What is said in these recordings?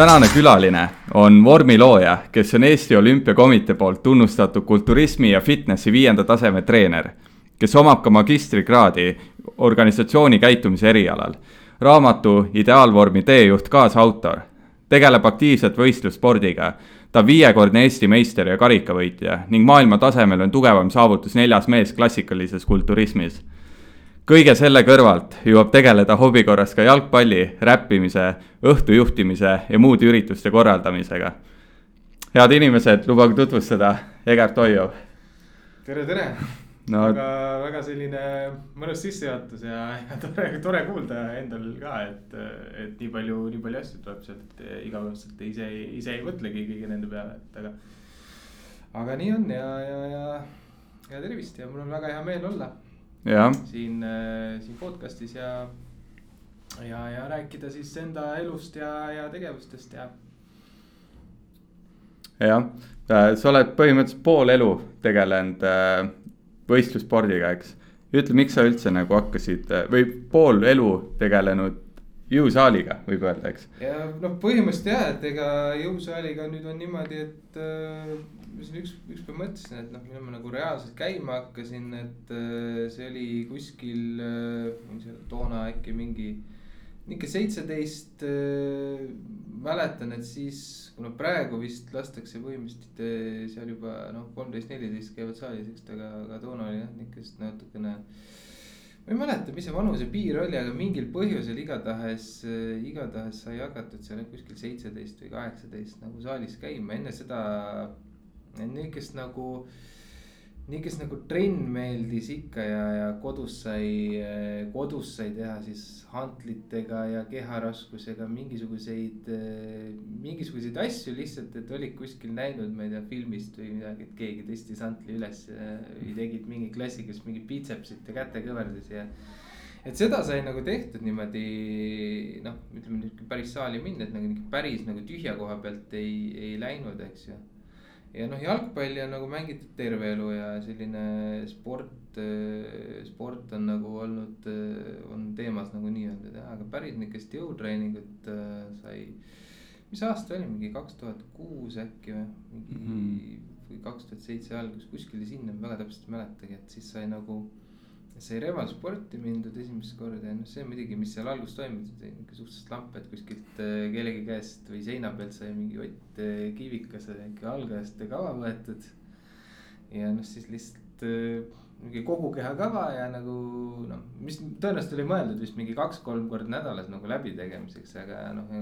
tänane külaline on vormilooja, kes on Eesti Olümpiakomitee poolt tunnustatud kulturismi ja fitnessi viienda taseme treener, kes omab ka magistrikraadi organisatsiooni käitumise erialal. raamatu Ideaalvormi teejuht kaasautor, tegeleb aktiivselt võistlusspordiga. ta on viiekordne Eesti meister ja karikavõitja ning maailma tasemel on tugevam saavutus neljas mees klassikalises kulturismis kõige selle kõrvalt jõuab tegeleda hobi korras ka jalgpalli, räppimise, õhtujuhtimise ja muude ürituste korraldamisega. head inimesed, lubage tutvustada Egert Oiov. tere, tere no.. väga, väga selline mõnus sissejuhatus ja, ja tore, tore kuulda endal ka, et, et nii palju, nii palju asju tuleb sealt igapäevaselt ise, ise ei mõtlegi kõigi nende peale, et aga. aga nii on ja, ja, ja, ja tervist ja mul on väga hea meel olla siin, äh, siin podcast'is ja, ja, ja rääkida siis enda elust ja, ja tegevustest ja. jah, äh, sa oled põhimõtteliselt pool elu tegelenud äh, võistlusspordiga, eks. ütle, miks sa üldse nagu hakkasid või pool elu tegelenud jõusaaliga, võib öelda, eks. ja noh, põhimõtteliselt jah, et ega jõusaaliga nüüd on niimoodi, et ma siin üks, ükspäev mõtlesin, et noh, millal ma nagu reaalselt käima hakkasin, et äh, see oli kuskil äh,, toona äkki mingi, ikka seitseteist äh,. mäletan, et siis, kuna praegu vist lastakse põhimõtteliselt äh, seal juba noh, kolmteist, neliteist käivad saalis, eks ta, aga, aga toona oli jah, niukest natukene ma ei mäleta, mis see vanusepiir oli, aga mingil põhjusel igatahes, äh, igatahes sai hakatud seal kuskil seitseteist või kaheksateist nagu saalis käima, enne seda niukest nagu, niukest nagu trenn meeldis ikka ja, ja kodus sai, kodus sai teha siis hantlitega ja keharaskusega mingisuguseid, mingisuguseid asju lihtsalt, et olid kuskil näinud, ma ei tea, filmist või midagi, et keegi tõstis hantli üles või tegid mingi klassikas mingi biitsepsit ja käte kõverdas ja et seda sai nagu tehtud niimoodi noh, ütleme nüüd päris saali minna, et nagu päris nagu tühja koha pealt ei, ei läinud, eks ju ja noh, jalgpalli on nagu mängitud terve elu ja selline sport, äh, sport on nagu olnud, äh, on teemas nagu nii-öelda teha, aga päris niukest jõutreeningut äh, sai. mis aasta oli, mingi kaks tuhat kuus äkki või, mingi mm -hmm. või kaks tuhat seitse algus, kuskile sinna, ma väga täpselt ei mäletagi, et siis sai nagu sai revalsporti mindud esimest korda ja noh, see muidugi, mis seal alguses toimus, nihuke suhteliselt lamp, et kuskilt äh, kellegi käest või seina pealt sai mingi Ott äh, Kivikas ikka algajaste kava võetud. ja noh, siis lihtsalt äh, mingi kogu keha kava ja nagu noh, mis tõenäoliselt oli mõeldud vist mingi kaks-kolm korda nädalas nagu läbitegemiseks, aga noh,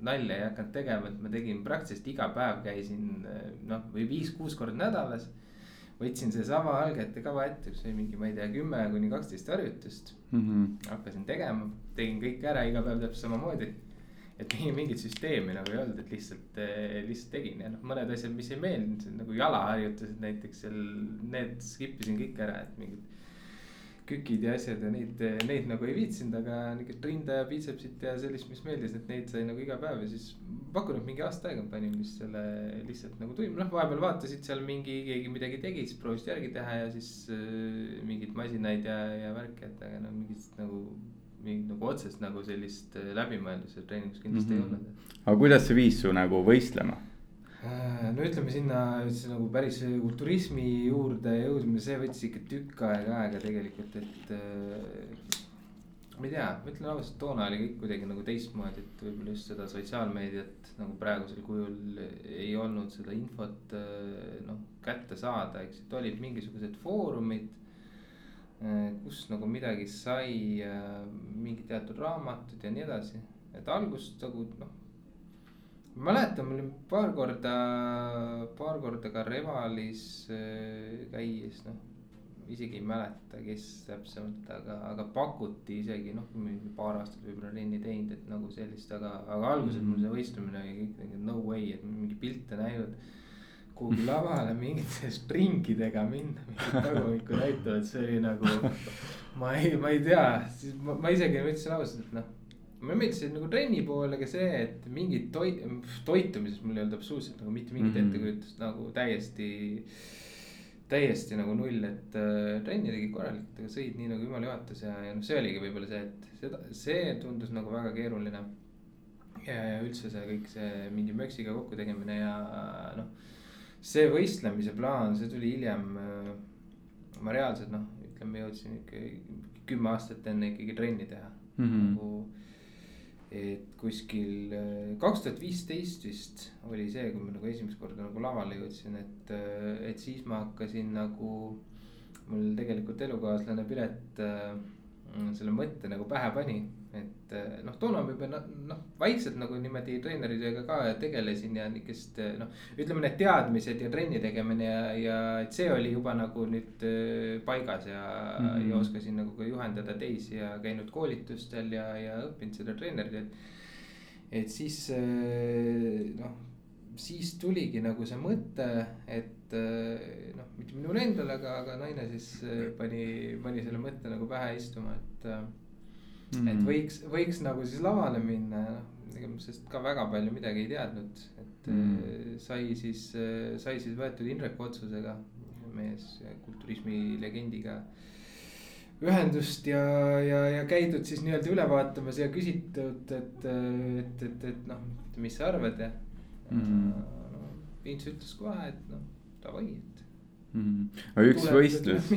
nalja ei hakanud tegema, et ma tegin praktiliselt iga päev käisin noh, või viis-kuus korda nädalas võtsin seesama algete kava ette, kus oli mingi, ma ei tea, kümme kuni kaksteist harjutust mm. -hmm. hakkasin tegema, tegin kõik ära, iga päev täpselt samamoodi. et mingit süsteemi nagu ei olnud, et lihtsalt, eh, lihtsalt tegin ja noh, mõned asjad, mis ei meeldinud, nagu jalaharjutused näiteks seal, need skip isin kõik ära, et mingid kükid ja asjad ja neid, neid nagu ei viitsinud, aga niukest rinda ja piitsepsit ja sellist, mis meeldis, et neid sai nagu iga päev ja siis. pakun, et mingi aasta aega panin vist selle lihtsalt nagu tuim, noh vahepeal vaatasid seal mingi, keegi midagi tegi, siis proovisid järgi teha ja siis äh, mingeid masinaid ja, ja värki, et aga no mingit nagu. mingit nagu otsest nagu sellist läbimõelduse treeningus kindlasti mm -hmm. ei mhm. olnud. aga kuidas see viis su nagu võistlema? Äh, no ütleme sinna siis nagu päris kulturismi juurde jõudmine, see võttis ikka tükk aega aega tegelikult, et äh,. ma ei tea, ma ütlen ausalt, toona oli kõik kuidagi nagu teistmoodi, et võib-olla just seda sotsiaalmeediat nagu praegusel kujul ei olnud seda infot äh, noh kätte saada, eks, et olid mingisugused foorumid kus nagu midagi sai mingid teatud raamatud ja nii edasi, et algust nagu noh ma mäletan, ma olin paar korda, paar korda ka Revalis äh, käies, noh. isegi ei mäleta, kes täpsemalt, aga, aga pakuti isegi noh, paar aastat võib-olla renni teinud, et nagu sellist, aga, aga alguses mul see võistlemine oli kõik nagu no way, et mingi pilte näinud. kuhugi lavale mingite stringidega minna, mingit tagumikku näitavad, see oli nagu. ma ei, ma ei tea, siis ma, ma isegi ütlesin ausalt, et noh mulle meeldis nagu trenni poole ka see, et mingit toit, toitumises mul ei olnud absoluutselt nagu mitte mingit mm -hmm. ettekujutust nagu täiesti. täiesti nagu null, et äh, trenni tegid korralikult, aga sõid nii nagu jumal juhatas ja, ja noh, see oligi võib-olla see, et seda, see tundus nagu väga keeruline. ja, ja üldse see kõik see mingi möksiga kokku tegemine ja noh, see võistlemise plaan, see tuli hiljem. ma reaalselt noh, ütleme jõudsin ikka kümme aastat enne ikkagi trenni teha mm -hmm. nagu. Et kuskil kaks tuhat viisteist vist oli see, kui ma nagu esimest korda nagu lavale jõudsin, et, et siis ma hakkasin nagu. mul tegelikult elukaaslane Piret selle mõtte nagu pähe pani et eh, noh, toona ma juba noh, vaikselt nagu niimoodi treeneridega ka tegelesin ja niukest eh, noh. ütleme need teadmised ja trenni tegemine ja, ja et see oli juba nagu nüüd eh, paigas ja mm, -hmm. ja oskasin nagu ka juhendada teisi ja käinud koolitustel ja, ja õppinud seda treenerit, et. et siis noh, siis tuligi nagu see mõte, et noh, mitte minul endal, aga, aga naine siis pani, pani selle mõtte nagu pähe istuma, et mm.. et võiks, võiks nagu siis lavale minna ja noh, sest ka väga palju midagi ei teadnud, et mm. sai siis, sai siis võetud Indreku otsusega, mees kulturismi legendiga ühendust ja, ja, ja käidud siis nii-öelda üle vaatamas ja küsitud, et, et, et, et noh, mis sa arvad ja mm.. Vints ütles kohe, et noh, davai, et mm.. aga üks võistlus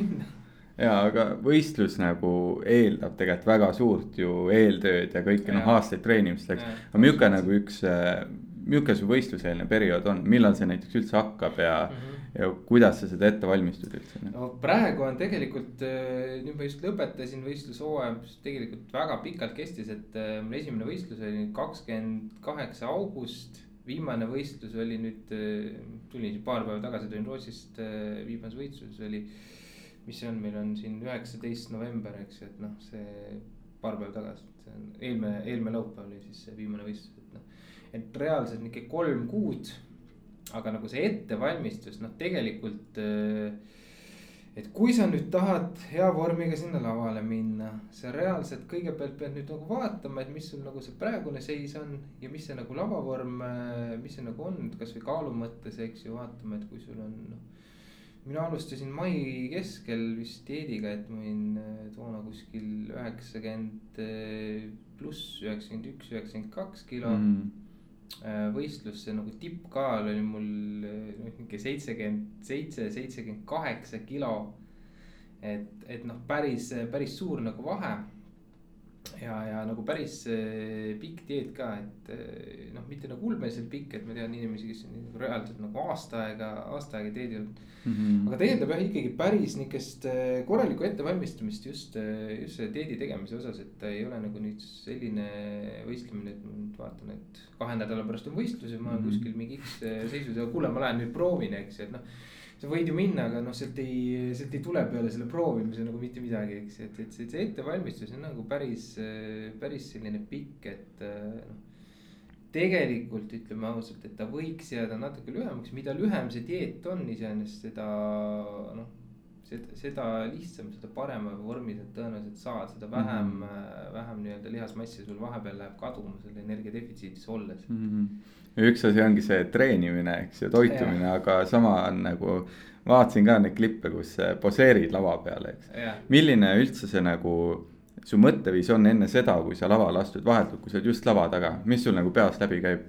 ja, aga võistlus nagu eeldab tegelikult väga suurt ju eeltööd ja kõike noh, aastaid treenimist, eks. aga milline nagu üks, äh, milline su võistluseelne periood on, millal see näiteks üldse hakkab ja mm, -hmm. ja kuidas sa seda ette valmistud üldse? no praegu on tegelikult, äh, nüüd ma just lõpetasin võistlushooaja, mis tegelikult väga pikalt kestis, et äh, mul esimene võistlus oli kakskümmend kaheksa august viimane võistlus oli nüüd, tulin paar päeva tagasi, tulin Rootsist, viimane võistlus oli mis see on, meil on siin üheksateist november, eks ju, et noh, see paar päeva tagasi, see on eelmine, eelmine laupäev oli siis see viimane võistlus, et noh. et reaalselt nihuke kolm kuud, aga nagu see ettevalmistus, noh, tegelikult äh, et kui sa nüüd tahad hea vormiga sinna lavale minna, sa reaalselt kõigepealt pead nüüd nagu vaatama, et mis sul nagu see praegune seis on ja mis see nagu lavavorm, äh, mis see nagu on, kasvõi kaalu mõttes, eks ju, vaatama, et kui sul on noh mina alustasin mai keskel vist dieediga, et ma olin äh, toona kuskil üheksakümmend äh, pluss, üheksakümmend üks, üheksakümmend kaks kilo. Mm.. võistlus, see nagu tippkaal oli mul noh, nihuke seitsekümmend seitse, seitsekümmend kaheksa kilo. et, et noh, päris, päris suur nagu vahe ja, ja nagu päris äh, pikk dieet ka, et äh, noh, mitte nagu ulmeliselt pikk, et ma tean inimesi, kes on nagu reaalselt nagu aasta aega, aasta aega dieedil mm. -hmm. aga ta eeldab jah ikkagi päris nihukest äh, korralikku ettevalmistumist just, just selle dieedi tegemise osas, et ta ei ole nagu nüüd selline võistlemine, et ma nüüd vaatan, et kahe nädala pärast on võistlus ja ma olen mm -hmm. kuskil mingi X seisus ja kuule, ma lähen nüüd proovin, eks ju, et noh sa võid ju minna, aga noh, sealt ei, sealt ei tule peale selle proovimise nagu mitte midagi, eks, et, et see, ettevalmistus on nagu päris, päris selline pikk, et noh. tegelikult ütleme ausalt, et ta võiks jääda natuke lühemaks, mida lühem see dieet on iseenesest, seda noh seda, seda lihtsam, seda parema vormi sa tõenäoliselt saad, seda vähem mm, -hmm. vähem nii-öelda lihasmassi sul vahepeal läheb kaduma selle energia defitsiidis olles mm. -hmm. ja üks asi ongi see treenimine, eks ju, toitumine, aga sama on nagu. vaatasin ka neid klippe, kus poseerid lava peal, eks. milline üldse see nagu su mõtteviis on enne seda, kui sa lavale astud, vahetult, kui sa oled just lava taga, mis sul nagu peas läbi käib?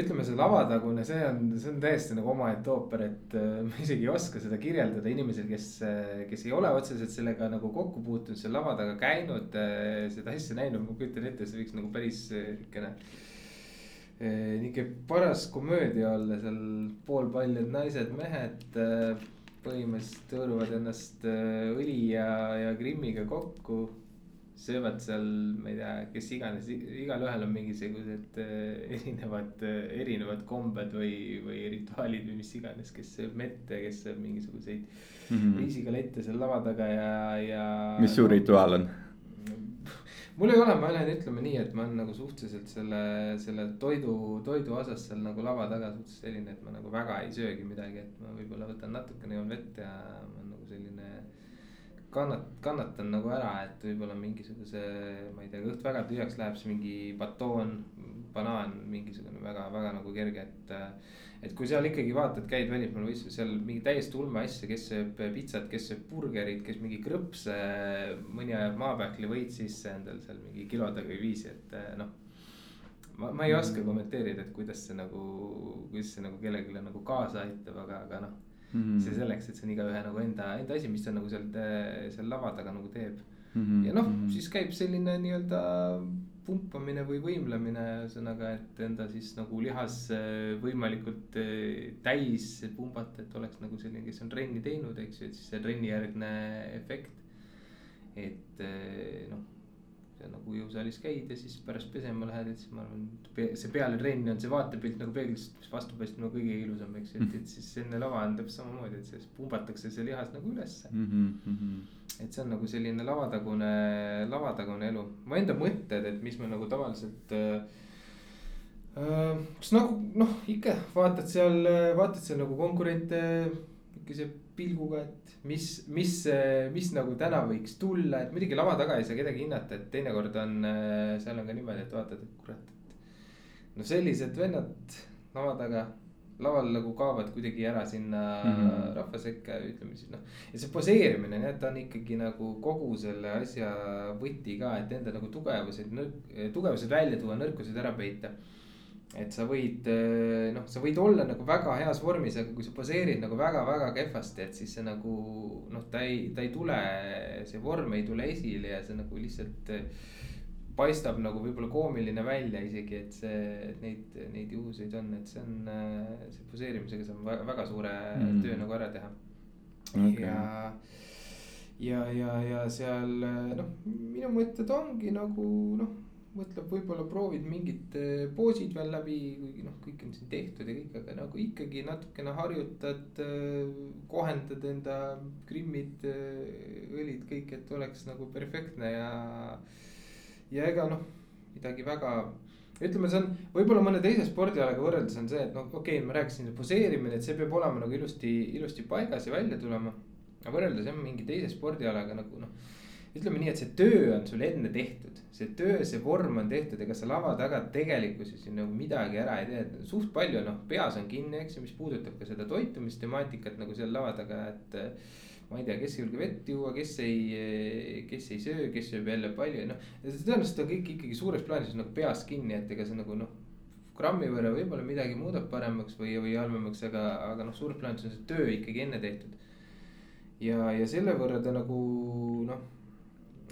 Ütleme, see lavatagune, see on, see on täiesti nagu omaette ooper, et äh, ma isegi ei oska seda kirjeldada inimesel, kes, äh, kes ei ole otseselt sellega nagu kokku puutunud, seal lava taga käinud, äh, seda asja näinud, ma kujutan ette, see võiks nagu päris niukene. niuke paras komöödia olla seal poolpaljad naised, mehed põhimõtteliselt hõõruvad ennast õli ja, ja grimmiga kokku söövad seal, ma ei tea, kes iganes, igalühel on mingisugused äh, erinevad, äh, erinevad kombed või, või rituaalid või mis iganes, kes sööb mette, kes sööb mingisuguseid mm -hmm. riisikalette seal lava taga ja, ja. mis su rituaal on? mul ei ole, ma olen, ütleme nii, et ma olen nagu suhteliselt selle, selle toidu, toidu osas seal nagu lava taga suhteliselt selline, et ma nagu väga ei söögi midagi, et ma võib-olla võtan natukene joon vett ja ma kannat-, kannatan nagu ära, et võib-olla mingisuguse, ma ei tea, kõht väga tühjaks läheb, siis mingi batoon, banaan, mingisugune väga, väga nagu kerge, et. et kui seal ikkagi vaatad, käid välismaal võistlusel, seal mingi täiesti ulme asja, kes sööb pitsat, kes sööb burgerit, kes mingi krõpse, mõni ajab maapähkli võit sisse endal seal mingi kilodega või viisi, et noh ma, ma ei oska kommenteerida, et kuidas see nagu, kuidas see nagu kellelegi nagu kaasa aitab, aga, aga noh mm -hmm.. see selleks, et see on igaühe nagu enda, enda asi, mis ta nagu seal, seal lava taga nagu teeb mm. -hmm. ja noh mm, -hmm. siis käib selline nii-öelda pumpamine või võimlemine, ühesõnaga, et enda siis nagu lihas võimalikult eh, täis pumbata, et oleks nagu selline, kes on trenni teinud, eks ju, et siis see trennijärgne efekt. et noh nagu jõusaalis käid ja siis pärast pesema lähed, et siis ma arvan, see peale trenni on see vaatepilt nagu peeglist, mis vastu paistab nagu kõige ilusam, eks ju, et, et siis enne lava on täpselt samamoodi, et siis pumbatakse see lihas nagu ülesse mm. -hmm. et see on nagu selline lavatagune, lavatagune elu, mu enda mõtted, et mis ma nagu tavaliselt äh, kas nagu noh, ikka vaatad seal, vaatad seal nagu konkurente niukese pilguga, et mis, mis, mis nagu täna võiks tulla, et muidugi lava taga ei saa kedagi hinnata, et teinekord on, seal on ka niimoodi, et vaatad, et kurat, et. no sellised vennad lava taga, laval nagu kaovad kuidagi ära sinna mm -hmm. rahva sekka, ütleme siis noh. ja see poseerimine, nii et ta on ikkagi nagu kogu selle asja võti ka, et enda nagu tugevused, tugevused välja tuua, nõrkused ära peita et sa võid, eh, noh, sa võid olla nagu väga heas vormis, aga kui sa poseerid nagu väga-väga kehvasti, et siis see nagu noh, ta ei, ta ei tule, see vorm ei tule esile ja see nagu lihtsalt eh, paistab nagu võib-olla koomiline välja isegi, et see, et neid, neid juhuseid on, et see on, eh, see poseerimisega saab väga, väga suure mm. töö nagu ära teha okay.. ja, ja, ja, ja seal noh, minu mõtted ongi nagu noh mõtleb, võib-olla proovid mingid eh, poosid veel läbi, kuigi noh, kõik on siin tehtud ja kõik, aga nagu ikkagi natukene harjutad, eh, kohendad enda grimmid, eh, õlid, kõik, et oleks nagu perfektne ja. ja ega noh, midagi väga, ütleme, see on võib-olla mõne teise spordialaga võrreldes on see, et noh, okei okay,, ma rääkisin, poseerimine, et see peab olema nagu ilusti, ilusti paigas ja välja tulema. aga võrreldes jah mingi teise spordialaga nagu noh ütleme nii, et see töö on sul enne tehtud, see töö, see vorm on tehtud, ega sa lava taga tegelikkuses ju nagu midagi ära ei tee, suht palju noh, peas on kinni, eks ju, mis puudutab ka seda toitumistemaatikat nagu seal lava taga, et. ma ei tea, kes ei julge vett juua, kes ei, kes ei söö, kes sööb jälle palju, noh. tõenäoliselt on kõik ikkagi suures plaanis nagu peas kinni, et ega see nagu noh grammi võrra võib-olla midagi muudab paremaks või, või halvemaks, aga, aga noh, suures plaanis on see töö ikkagi enne tehtud. ja, ja selle võrra ta nagu noh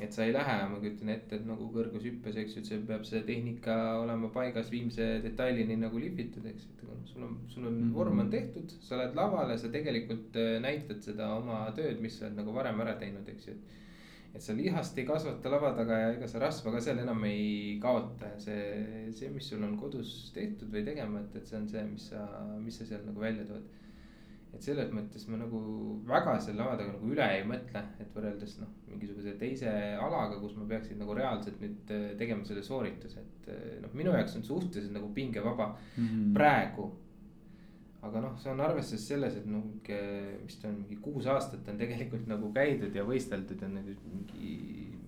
et sa ei lähe, ma kujutan ette, et nagu kõrgushüppes, eks ju, et see peab see tehnika olema paigas viimse detailini nagu lihvitud, eks, et sul on, sul on mm -hmm. vorm on tehtud, sa oled lavale, sa tegelikult äh, näitad seda oma tööd, mis sa oled nagu varem ära teinud, eks ju, et. et sa lihast ei kasvata lava taga ja ega sa rasva ka seal enam ei kaota ja see, see, mis sul on kodus tehtud või tegemata, et see on see, mis sa, mis sa seal nagu välja tood et selles mõttes ma nagu väga selle lava taga nagu üle ei mõtle, et võrreldes noh, mingisuguse teise alaga, kus ma peaksin nagu reaalselt nüüd äh, tegema selle soorituse, et äh, noh, minu jaoks on suhteliselt nagu pingevaba mm -hmm. praegu. aga noh, see on arvestades selles, et noh, mis ta on, mingi kuus aastat on tegelikult nagu käidud ja võisteldud ja nüüd mingi.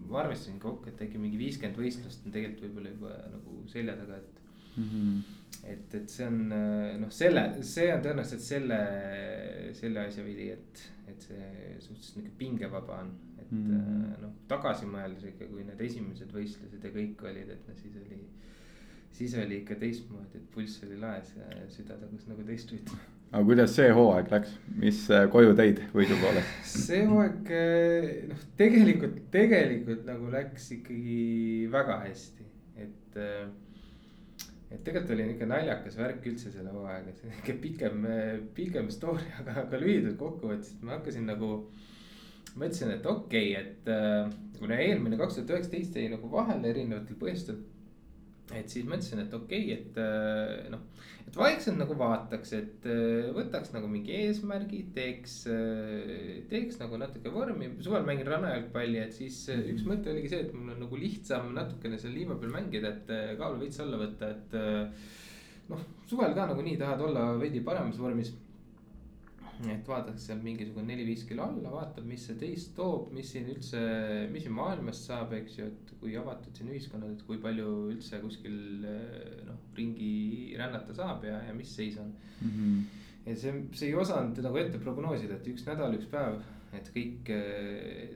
ma arvestasin kokku, et äkki mingi viiskümmend võistlust on tegelikult võib-olla juba nagu selja taga, et mm. -hmm et, et see on noh, selle, see on tõenäoliselt selle, selle asja vili, et, et see suhteliselt nihuke pingevaba on. et mm. noh, tagasi mõeldes ikka, kui need esimesed võistlused ja kõik olid, et no siis oli. siis oli ikka teistmoodi, et pulss oli laes ja süda tagus nagu teist rütmi. aga kuidas see hooaeg läks, mis äh, koju tõid võidu poole? see hooaeg noh, tegelikult, tegelikult nagu läks ikkagi väga hästi, et äh, et tegelikult oli nihuke naljakas värk üldse selle hooaega, see nihuke pikem, pikem story, aga, aga lühidalt kokkuvõttes ma hakkasin nagu. mõtlesin, et okei okay,, et äh, kuna eelmine kaks tuhat üheksateist jäi nagu vahele erinevatel põhjustel et siis mõtlesin, et okei okay,, et äh, noh, et vaikselt nagu vaataks, et äh, võtaks nagu mingi eesmärgi, teeks, äh, teeks nagu natuke vormi, suvel mängin rannajalgpalli, et siis üks mõte oligi see, et mul on nagu lihtsam natukene seal liiva peal mängida, et kaalu veits alla võtta, et. noh, suvel ka nagunii tahad olla veidi paremas vormis et vaadatakse seal mingisugune neli-viis kilo alla, vaatab, mis see teist toob, mis siin üldse, mis siin maailmast saab, eks ju, et kui avatud siin ühiskonnad, et kui palju üldse kuskil noh, ringi rännata saab ja, ja mis seis on mm. -hmm. ja see, see ei osanud nagu ette prognoosida, et üks nädal, üks päev, et kõik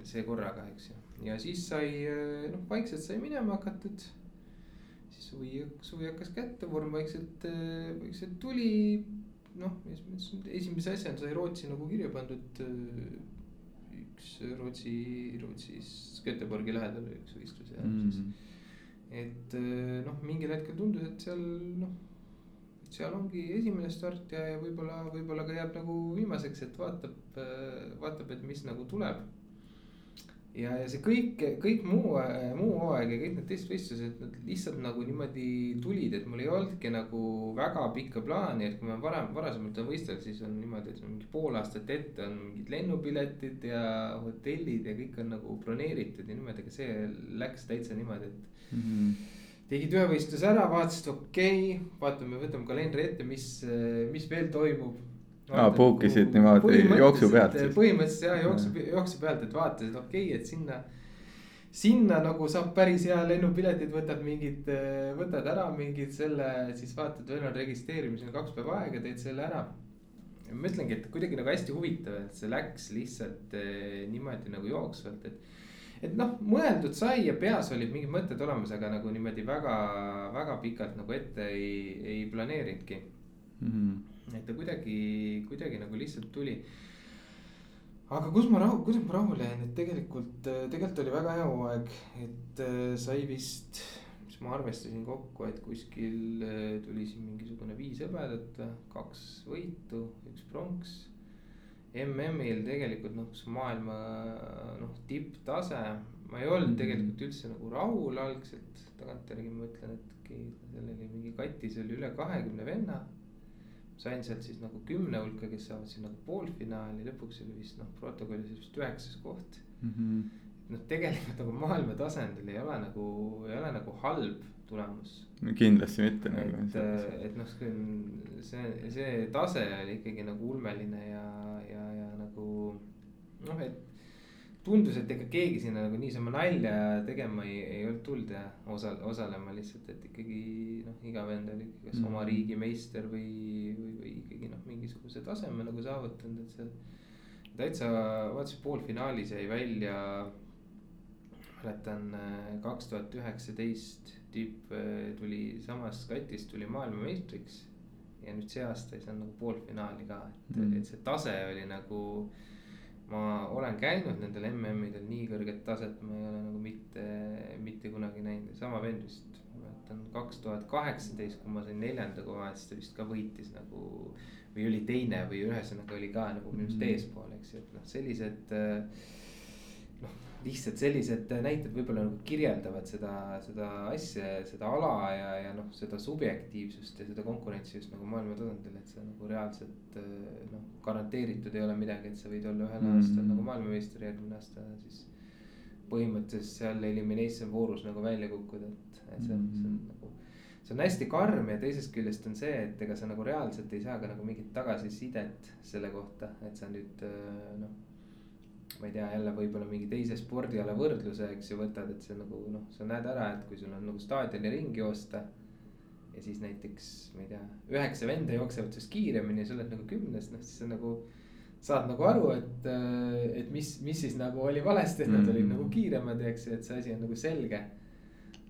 see korraga, eks ju. ja siis sai noh, vaikselt sai minema hakatud siis suvi, suvi hakkas kätte, vorm vaikselt, vaikselt tuli. Noh, esimese asjana sai Rootsi nagu kirja pandud. üks Rootsi, Rootsis Göteborgi lähedal üks võistlus ja mm -hmm. siis. et noh, mingil hetkel tundus, et seal noh seal ongi esimene start ja, ja võib-olla, võib-olla ka jääb nagu viimaseks, et vaatab, vaatab, et mis nagu tuleb ja, ja see kõik, kõik muu, muu hooaeg ja kõik need teised võistlused, nad lihtsalt nagu niimoodi tulid, et mul ei olnudki nagu väga pikka plaani, et kui ma varem, varasemalt olen võistelnud, siis on niimoodi, et mingi pool aastat ette on mingid lennupiletid ja hotellid ja kõik on nagu broneeritud ja niimoodi, aga see läks täitsa niimoodi, et mm. -hmm tegid ühe võistluse ära, vaatasid, okei okay,, vaatame, võtame kalendri ette, mis, mis veel toimub aa, puukisid niimoodi jooksu pealt siis? põhimõtteliselt jah, jooksu, jooksu pealt, et vaatasid, okei okay,, et sinna. sinna nagu saab päris hea lennupiletid, võtad mingid, võtad ära mingid selle, siis vaatad, veel on registreerimisel kaks päeva aega, teed selle ära. ma ütlengi, et kuidagi nagu hästi huvitav, et see läks lihtsalt eh, niimoodi nagu jooksvalt, et et noh, mõeldud sai ja peas olid mingid mõtted olemas, aga nagu niimoodi väga, väga pikalt nagu ette ei, ei planeerinudki mm. -hmm et ta kuidagi, kuidagi nagu lihtsalt tuli. aga kus ma rahu, kuidas ma rahule jäin, et tegelikult, tegelikult oli väga hea hooaeg, et äh, sai vist, mis ma arvestasin kokku, et kuskil äh, tuli siin mingisugune viis hõbedat, kaks võitu, üks pronks. MM-il tegelikult noh, kus maailma noh, tipptase, ma ei olnud mhm. tegelikult üldse nagu rahul algselt, tagantjärgi ma ütlen, et seal oli mingi katis oli üle kahekümne venna sain sealt siis nagu kümne hulka, kes saavad siin nagu poolfinaali, lõpuks oli vist noh, protokollis vist üheksas koht mm. -hmm. noh, tegelikult nagu maailma tasandil ei ole nagu, ei ole nagu halb tulemus. kindlasti mitte nagu. et, et noh, see, see tase oli ikkagi nagu ulmeline ja, ja, ja nagu noh, et tundus, et ega keegi sinna nagu niisama nalja tegema ei, ei olnud tulnud ja osal-, osalema lihtsalt, et ikkagi noh, iga vend oli kas mm oma riigi meister või, või, või ikkagi noh, mingisuguse taseme nagu saavutanud, et see. täitsa vaatasin poolfinaalis jäi välja, mäletan kaks tuhat üheksateist tüüp eh, tuli samast katist tuli maailmameistriks. ja nüüd see aasta ei saanud nagu poolfinaali ka, et mm, et see tase oli nagu ma olen käinud nendel MM-idel nii kõrget taset, ma ei ole nagu mitte, mitte kunagi näinud, sama vend vist. ma mäletan kaks tuhat kaheksateist, kui ma sain neljanda koha, siis ta vist ka võitis nagu. või oli teine või ühesõnaga oli ka nagu minust mhm. eespool, eks ju, et noh, sellised noh, lihtsalt sellised näited võib-olla nagu kirjeldavad seda, seda asja, seda ala ja, ja noh, seda subjektiivsust ja seda konkurentsi just nagu maailma tasandil, et see nagu reaalselt noh, garanteeritud ei ole midagi, et sa võid olla ühel mm -hmm. aastal nagu maailmameister, järgmine aasta siis. põhimõtteliselt seal elimination voorus nagu välja kukkuda, et, et see on mm, -hmm. see on nagu. see on hästi karm ja teisest küljest on see, et ega sa nagu reaalselt ei saa ka nagu mingit tagasisidet selle kohta, et sa nüüd noh ma ei tea, jälle võib-olla mingi teise spordiala võrdluse, eks ju, võtad, et see nagu noh, sa näed ära, et kui sul on nagu staadioni ringi joosta. ja siis näiteks, ma ei tea, üheksa venda jooksevad sinust kiiremini ja sa oled nagu kümnes, noh siis sa nagu. saad nagu aru, et, et mis, mis siis nagu oli valesti, et nad mm -hmm. olid nagu kiiremad, eks ju, et see asi on nagu selge.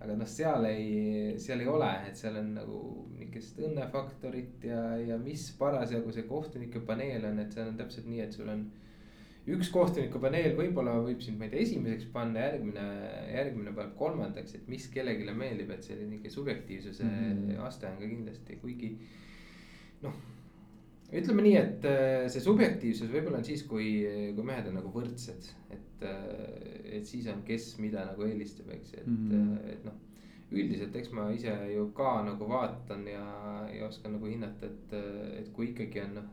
aga noh, seal ei, seal ei ole, et seal on nagu niukest õnnefaktorit ja, ja mis parasjagu see kohtunike paneel on, et seal on täpselt nii, et sul on üks kohtunikupaneel võib-olla võib sind, ma ei tea, esimeseks panna, järgmine, järgmine paneb kolmandaks, et mis kellelegi meeldib, et selline ikka subjektiivsuse mm -hmm. aste on ka kindlasti, kuigi noh ütleme nii, et äh, see subjektiivsus võib-olla on siis, kui, kui mehed on nagu võrdsed, et, äh, et siis on, kes mida nagu eelistab, eks, et mm, -hmm. et noh. üldiselt, eks ma ise ju ka nagu vaatan ja, ja oskan nagu hinnata, et, et kui ikkagi on noh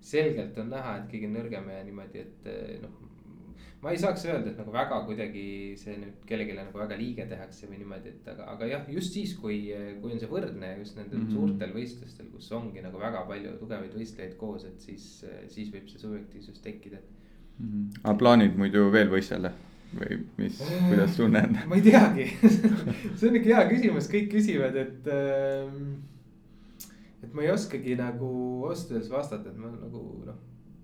selgelt on näha, et keegi on nõrgem ja niimoodi, et eh, noh. ma ei saaks öelda, et nagu väga kuidagi see nüüd kellelegi nagu väga liige tehakse või niimoodi, et aga, aga jah, just siis, kui, kui on see võrdne just nendel mm -hmm. suurtel võistlustel, kus ongi nagu väga palju tugevaid võistlejaid koos, et siis, siis võib see subjektiivsus tekkida mm. -hmm. aga plaanid muidu veel võistelda? või mis, kuidas tunned ma ei teagi see on ikka hea küsimus, kõik küsivad, et äh, et ma ei oskagi nagu ausalt öeldes vastata, et ma nagu noh.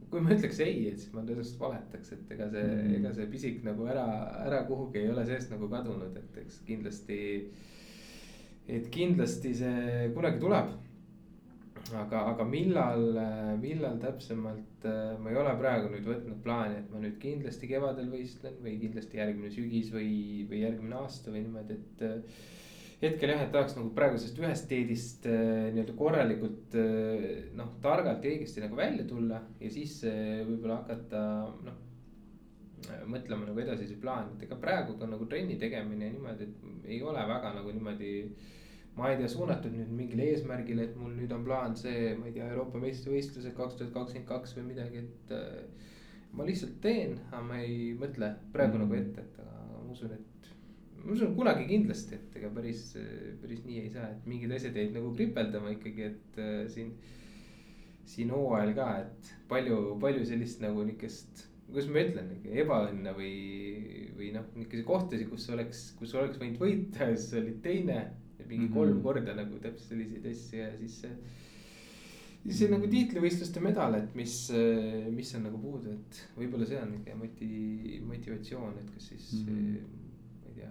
kui ma ütleks ei, et siis ma tõenäoliselt valetaks, et ega see mm, -hmm. ega see pisik nagu ära, ära kuhugi ei ole seest nagu kadunud, et eks kindlasti. et kindlasti see kunagi tuleb. aga, aga millal, millal täpsemalt, ma ei ole praegu nüüd võtnud plaani, et ma nüüd kindlasti kevadel võistlen või kindlasti järgmine sügis või, või järgmine aasta või niimoodi, et hetkel jah, et tahaks nagu praegusest ühest teedist äh, nii-öelda korralikult äh, noh, targalt ja õigesti nagu välja tulla ja siis äh, võib-olla hakata noh. mõtlema nagu edasisi plaane, et ega praegu ka nagu trenni tegemine niimoodi, et ei ole väga nagu niimoodi ma ei tea, suunatud nüüd mingile eesmärgile, et mul nüüd on plaan see, ma ei tea, Euroopa meistrivõistlused kaks tuhat kakskümmend kaks või midagi, et ma lihtsalt teen, aga ma ei mõtle praegu mm -hmm. nagu ette, et aga ma usun, et ma usun kunagi kindlasti, et ega päris, päris nii ei saa, et mingid asjad jäid nagu kripeldama ikkagi, et äh, siin. siin hooajal ka, et palju, palju sellist nagu niukest, kuidas ma ütlen, ebaõnne või, või noh, niukese kohtasid, kus oleks, kus oleks võinud võita ja siis olid teine. mingi mm -hmm. kolm korda nagu täpselt selliseid asju ja siis see siis see nagu tiitlivõistluste medal, et mis, mis on nagu puudu, et võib-olla see on nihuke moti-, motivatsioon, et kas siis mm. -hmm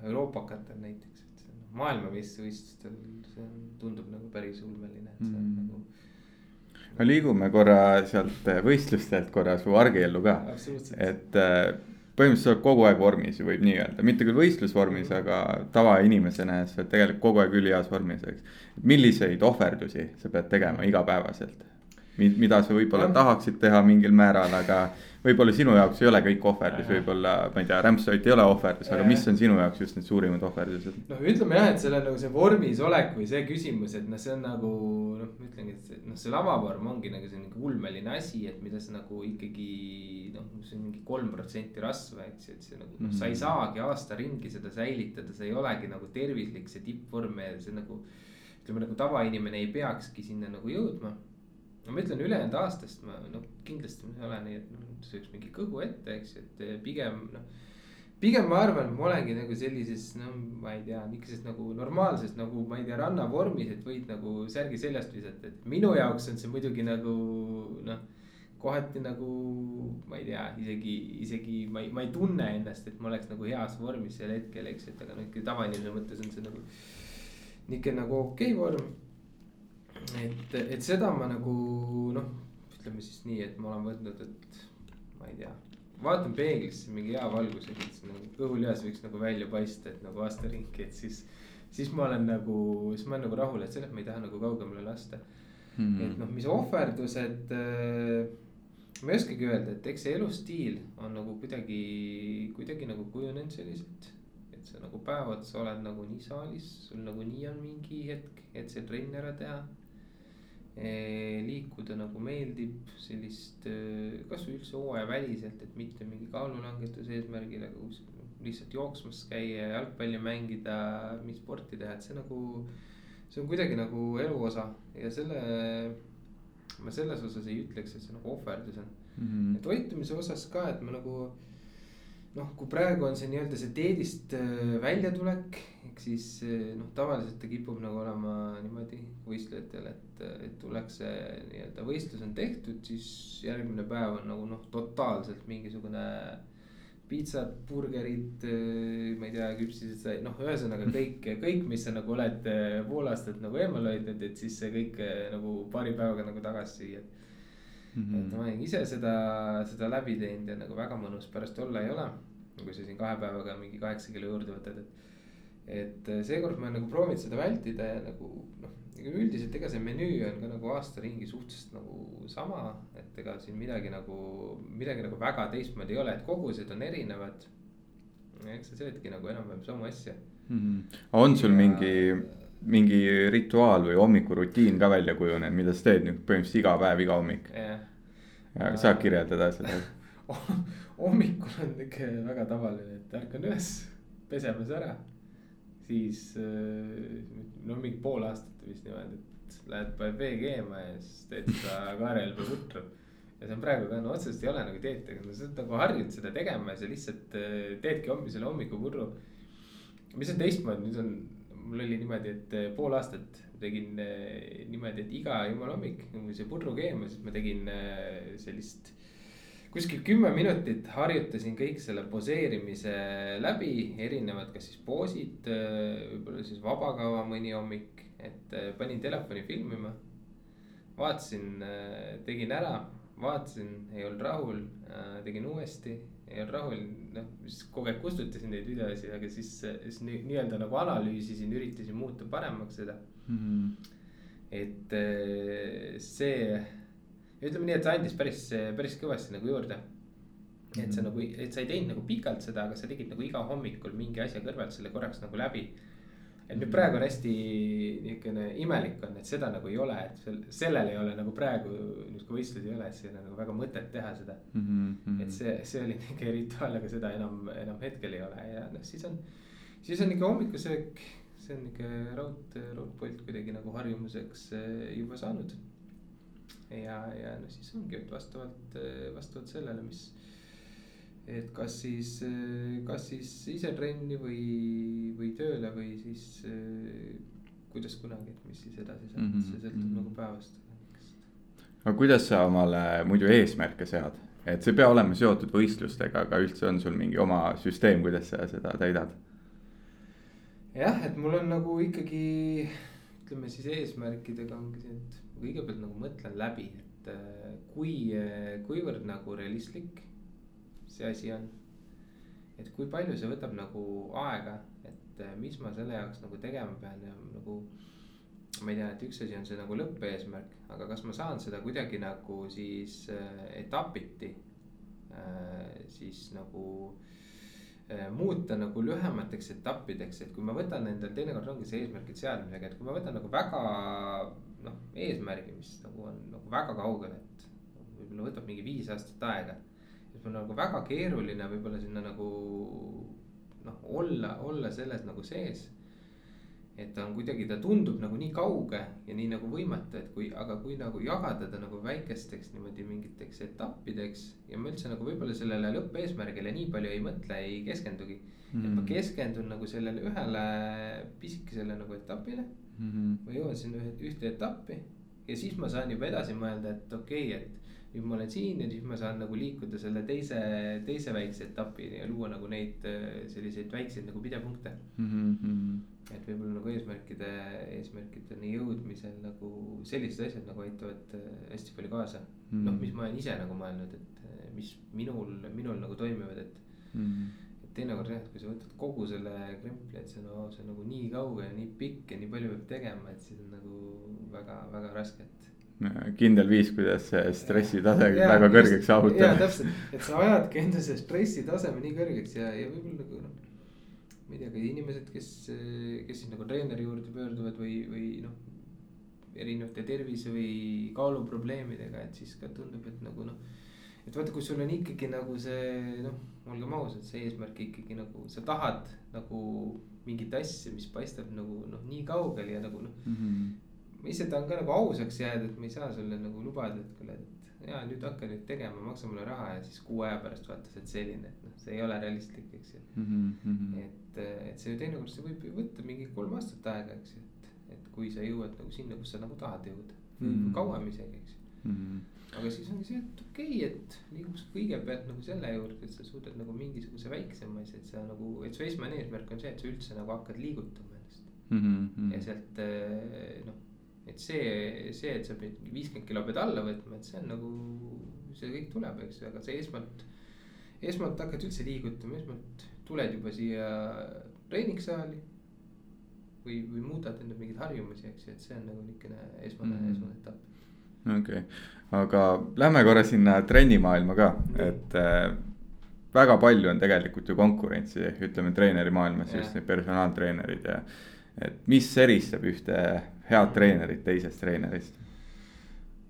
euroopakatel näiteks, et noh, maailmameistrivõistlustel, see on, tundub nagu päris ulmeline, et see on mm. nagu. no liigume korra sealt võistlustelt korra su argiellu ka, et äh, põhimõtteliselt sa oled kogu aeg vormis ju võib nii öelda, mitte küll võistlusvormis, aga tavainimesena sa oled tegelikult kogu aeg üliheas vormis, eks. milliseid ohverdusi sa pead tegema igapäevaselt? Mida sa võib-olla tahaksid teha mingil määral, aga võib-olla sinu jaoks ei ole kõik ohverdus, võib-olla ma ei tea, rämpstoit ei ole ohverdus, aga mis on sinu jaoks just need suurimad ohverdused? noh, ütleme jah, et selle nagu see vormis olek või see küsimus, et noh, see on nagu noh, ma ütlengi, et noh, see lavavorm ongi nagu see nagu ulmeline asi, et mida sa nagu ikkagi noh, see on mingi kolm protsenti rasva, eks ju, et see nagu noh, sa ei mhm. saagi aasta ringi seda säilitada, see ei olegi nagu tervislik, see tippvorm ja see nagu. ütleme nagu tavainimene ei peakski sinna nagu jõudma no ma ütlen ülejäänud aastast ma noh, kindlasti ma ei ole nii, et noh, sööks mingi kõhu ette, eks, et eh, pigem noh. pigem ma arvan, ma olengi nagu sellises, no ma ei tea, niisuguses nagu normaalses nagu ma ei tea, rannavormis, et võid nagu särgi seljast visata, et minu jaoks on see muidugi nagu noh kohati nagu ma ei tea, isegi, isegi ma ei, ma ei tunne ennast, et ma oleks nagu heas vormis sel hetkel, eks, et aga no ikka tavainimese mõttes on see nagu. nihuke nagu okei okay vorm et, et seda ma nagu noh, ütleme siis nii, et ma olen võtnud, et ma ei tea. vaatan peeglisse mingi hea valgusega, et see nagu kõhulihas võiks nagu välja paista, et nagu aasta ringi, et siis. siis ma olen nagu, siis ma olen nagu rahul, et sellest ma ei taha nagu kaugemale lasta mm. -hmm. et noh, mis ohverdused äh, ma ei oskagi öelda, et eks see elustiil on nagu kuidagi, kuidagi nagu kujunenud selliselt. et sa nagu päev otsa oled nagunii saalis, sul nagunii on mingi hetk, et see trenn ära teha liikuda nagu meeldib, sellist kasvõi üldse hooajaväliselt, et mitte mingi kaalulangetuse eesmärgil, aga kuskil lihtsalt jooksmas käia, jalgpalli mängida, mingit sporti teha, et see nagu. see on kuidagi nagu elu osa ja selle, ma selles osas ei ütleks, et see nagu ohverdus on mm. -hmm. et toitumise osas ka, et ma nagu noh, kui praegu on see nii-öelda see teedist äh, väljatulek, ehk siis äh, noh, tavaliselt ta kipub nagu olema niimoodi võistlejatel, et, et tullakse nii-öelda võistlus on tehtud, siis järgmine päev on nagu noh, totaalselt mingisugune pitsad, burgerid, äh, ma ei tea, küpsised, noh, ühesõnaga kõik, kõik, mis sa nagu oled pool aastat nagu eemal hoidnud, et siis see kõik nagu paari päevaga nagu tagasi süüa mm. -hmm. et ma olen ise seda, seda läbi teinud ja nagu väga mõnus pärast olla ei ole. kui sa siin kahe päevaga mingi kaheksa kilo juurde võtad, et. et äh, seekord ma nagu proovinud seda vältida ja nagu noh, üldiselt ega see menüü on ka nagu aasta ringi suhteliselt nagu sama. et ega siin midagi nagu, midagi nagu väga teistmoodi ei ole, et kogused on erinevad. eks sa söödki nagu enam-vähem samu asju mm. -hmm. on sul ja... mingi mingi rituaal või hommikurutiin ka välja kujunenud, mida sa teed nüüd põhimõtteliselt iga päev, iga hommik yeah.? saad kirjeldada seda hommikul on ikka väga tavaline, et ärkan üles, peseme see ära. siis no mingi pool aastat vist niimoodi, et lähed paned vee keema ja siis teed seda kaarelbe putru. ja see on praegu ka, no otseselt ei ole nagu dieet, aga sa oled nagu harjunud seda tegema ja sa lihtsalt teedki homme selle hommikupurru. mis on teistmoodi, nüüd on mul oli niimoodi, et eh, pool aastat tegin eh, niimoodi, et iga jumala hommik, kui see pudru keema, siis ma tegin eh, sellist. kuskil kümme minutit harjutasin kõik selle poseerimise läbi, erinevad, kas siis poosid, võib-olla siis vabakava mõni hommik, et panin telefoni filmima. vaatasin, tegin ära, vaatasin, ei olnud rahul, tegin uuesti, ei olnud rahul, noh, siis kogu aeg kustutasin neid videosid, aga siis, siis nii-öelda nagu analüüsisin, üritasin muuta paremaks seda mm. -hmm. et see ütleme nii, et see andis päris, päris kõvasti nagu juurde. et sa mhm. nagu, et sa ei teinud nagu pikalt seda, aga sa tegid nagu iga hommikul mingi asja kõrvalt selle korraks nagu läbi. Et nüüd mhm. praegu on hästi niisugune imelik on, et seda nagu ei ole, et sel, sellel ei ole nagu praegu nüüd, kui võistlusi ei ole, et siin on nagu väga mõtet teha seda mm. -hmm. et see, see oli niisugune rituaal, aga seda enam, enam hetkel ei ole ja noh, siis on, siis on ikka hommikusöök see on nihuke raud, raudpolt kuidagi nagu harjumuseks eh, juba saanud ja, ja no siis ongi, et vastavalt, vastavalt sellele, mis. Et kas siis, kas siis ise trenni või, või tööle või siis kuidas kunagi, et mis siis edasi saab mm, -hmm. see sõltub mm -hmm. nagu päevast. aga kuidas sa omale muidu eesmärke sead, et see ei pea olema seotud võistlustega, aga üldse on sul mingi oma süsteem, kuidas sa seda täidad? jah, et mul on nagu ikkagi ütleme siis eesmärkidega ongi see, et kõigepealt nagu mõtlen läbi, et äh, kui, äh, kuivõrd nagu realistlik see asi on. et kui palju see võtab nagu aega, et äh, mis ma selle jaoks nagu tegema pean ja nagu. ma ei tea, et üks asi on see nagu lõppeesmärk, aga kas ma saan seda kuidagi nagu siis etapiti siis nagu muuta nagu lühemateks etappideks, et kui ma võtan endal, teinekord ongi see eesmärkide seadmisega, et kui ma võtan nagu väga noh, eesmärgi, mis nagu on nagu väga kaugel, et võib-olla võtab mingi viis aastat aega. Mul on nagu väga keeruline võib-olla sinna nagu noh, olla, olla selles nagu sees. et ta on kuidagi, ta tundub nagu nii kauge ja nii nagu võimatu, et kui, aga kui nagu jagada ta nagu väikesteks niimoodi mingiteks etappideks. ja ma üldse nagu võib-olla sellele lõppeesmärgile nii palju ei mõtle, ei keskendugi mm.. et ma mm. keskendun nagu sellele ühele pisikesele nagu etapile mm. -hmm. ma jõuan sinna ühte etappi ja siis ma saan juba edasi mõelda, et okei okay,, et. Nüüd ma olen siin ja siis ma saan nagu liikuda selle teise, teise väikse etapini ja luua nagu neid äh, selliseid väikseid nagu pidepunkte mm. -hmm. et võib-olla nagu eesmärkide, eesmärkideni jõudmisel nagu sellised asjad nagu aitavad äh, hästi palju kaasa mm. -hmm. noh, mis ma olen ise nagu mõelnud, et äh, mis minul, minul nagu toimivad, et mm. -hmm teinekord jah, et kui sa võtad kogu selle krempli, et see no see on nagu nii kauge ja nii pikk ja nii palju peab tegema, et siis on nagu väga, väga raske, et. Kindel viis, kuidas see stressitase väga kõrgeks saavutada. ja täpselt, et sa ajadki enda see stressitaseme nii kõrgeks ja, ja võib-olla nagu noh. ma ei tea, ka inimesed, kes, kes siis nagu treeneri juurde pöörduvad või, või noh. erinevate tervise või kaaluprobleemidega, et siis ka tundub, et nagu noh et vaata, kui sul on ikkagi nagu see noh, olgem ausad, see eesmärk ikkagi nagu sa tahad nagu mingit asja, mis paistab nagu noh, nii kaugel ja nagu noh mm. -hmm. Ma ise tahan ka nagu ausaks jääda, et ma ei saa sulle nagu lubada, et kuule, et ja nüüd hakka nüüd tegema, maksa mulle raha ja siis kuu aja pärast vaata, sa oled selline, et noh, see ei ole realistlik, eks ju mm. -hmm. et, et see ju teinekord see võib ju võtta mingi kolm aastat aega, eks ju, et, et kui sa jõuad nagu sinna, kus sa nagu tahad jõuda mm. -hmm. kauem isegi, eks ju mm. -hmm aga siis ongi see, et okei okay,, et liiguks kõigepealt nagu selle juurde, et sa suudad nagu mingisuguse väiksema asja, et sa nagu, et su esmane eesmärk on see, et sa üldse nagu hakkad liigutama ennast mm. -hmm. ja sealt eh, noh, et see, see, et sa pead viiskümmend kilo pead alla võtma, et see on nagu, see kõik tuleb, eks ju, aga sa esmalt. esmalt hakkad üldse liigutama, esmalt tuled juba siia treeningsaali. või, või muudad endale mingeid harjumusi, eks ju, et see on nagu niisugune esmane mm, -hmm. esmane etapp okei okay., aga lähme korra sinna trennimaailma ka, et äh, väga palju on tegelikult ju konkurentsi, ütleme treenerimaailmas yeah., just need personaaltreenerid ja. Et mis eristab ühte head treenerit teisest treenerist?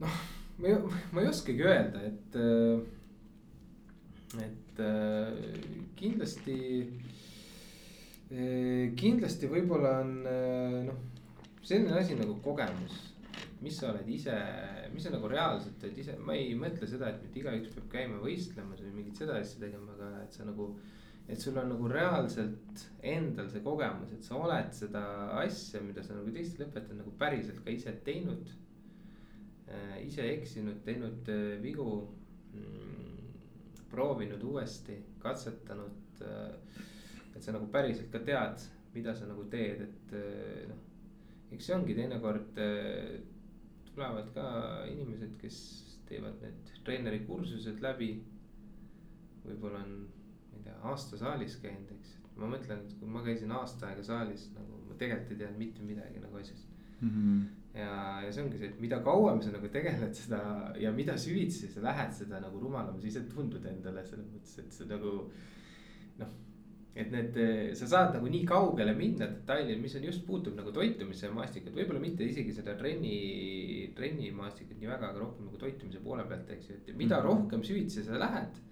noh, ma ei, ma ei oskagi öelda, et, äh, et äh, kindlasti, äh, kindlasti võib-olla on noh, selline asi nagu kogemus mis sa oled ise, mis sa nagu reaalselt oled ise, ma ei mõtle seda, et nüüd igaüks peab käima võistlemas või mingit seda asja tegema, aga et sa nagu. Et sul on nagu reaalselt endal see kogemus, et sa oled seda asja, mida sa nagu teistele õpetad, nagu päriselt ka ise teinud äh,. ise eksinud, teinud äh, vigu mm,. proovinud uuesti, katsetanud. et sa nagu päriselt ka tead, mida sa nagu teed, et noh, eks see ongi teinekord tulevad ka inimesed, kes teevad need treeneri kursused läbi. võib-olla on, ei tea, aasta saalis käinud, eks, ma mõtlen, et kui ma käisin aasta aega saalis nagu ma tegelikult ei teadnud mitte midagi nagu asjast mm. -hmm. ja, ja see ongi see, et mida kauem sa nagu tegeled seda ja mida süvitsi sa lähed, seda nagu rumalam sa ise tundud endale selles mõttes, et see nagu noh et need, sa saad nagu nii kaugele minna detaili, mis on just puutub nagu toitumise maastikut, võib-olla mitte isegi seda trenni, trennimaastikut nii väga, aga rohkem nagu toitumise poole pealt, eks ju, et mida mhm. rohkem süvitsi sa lähed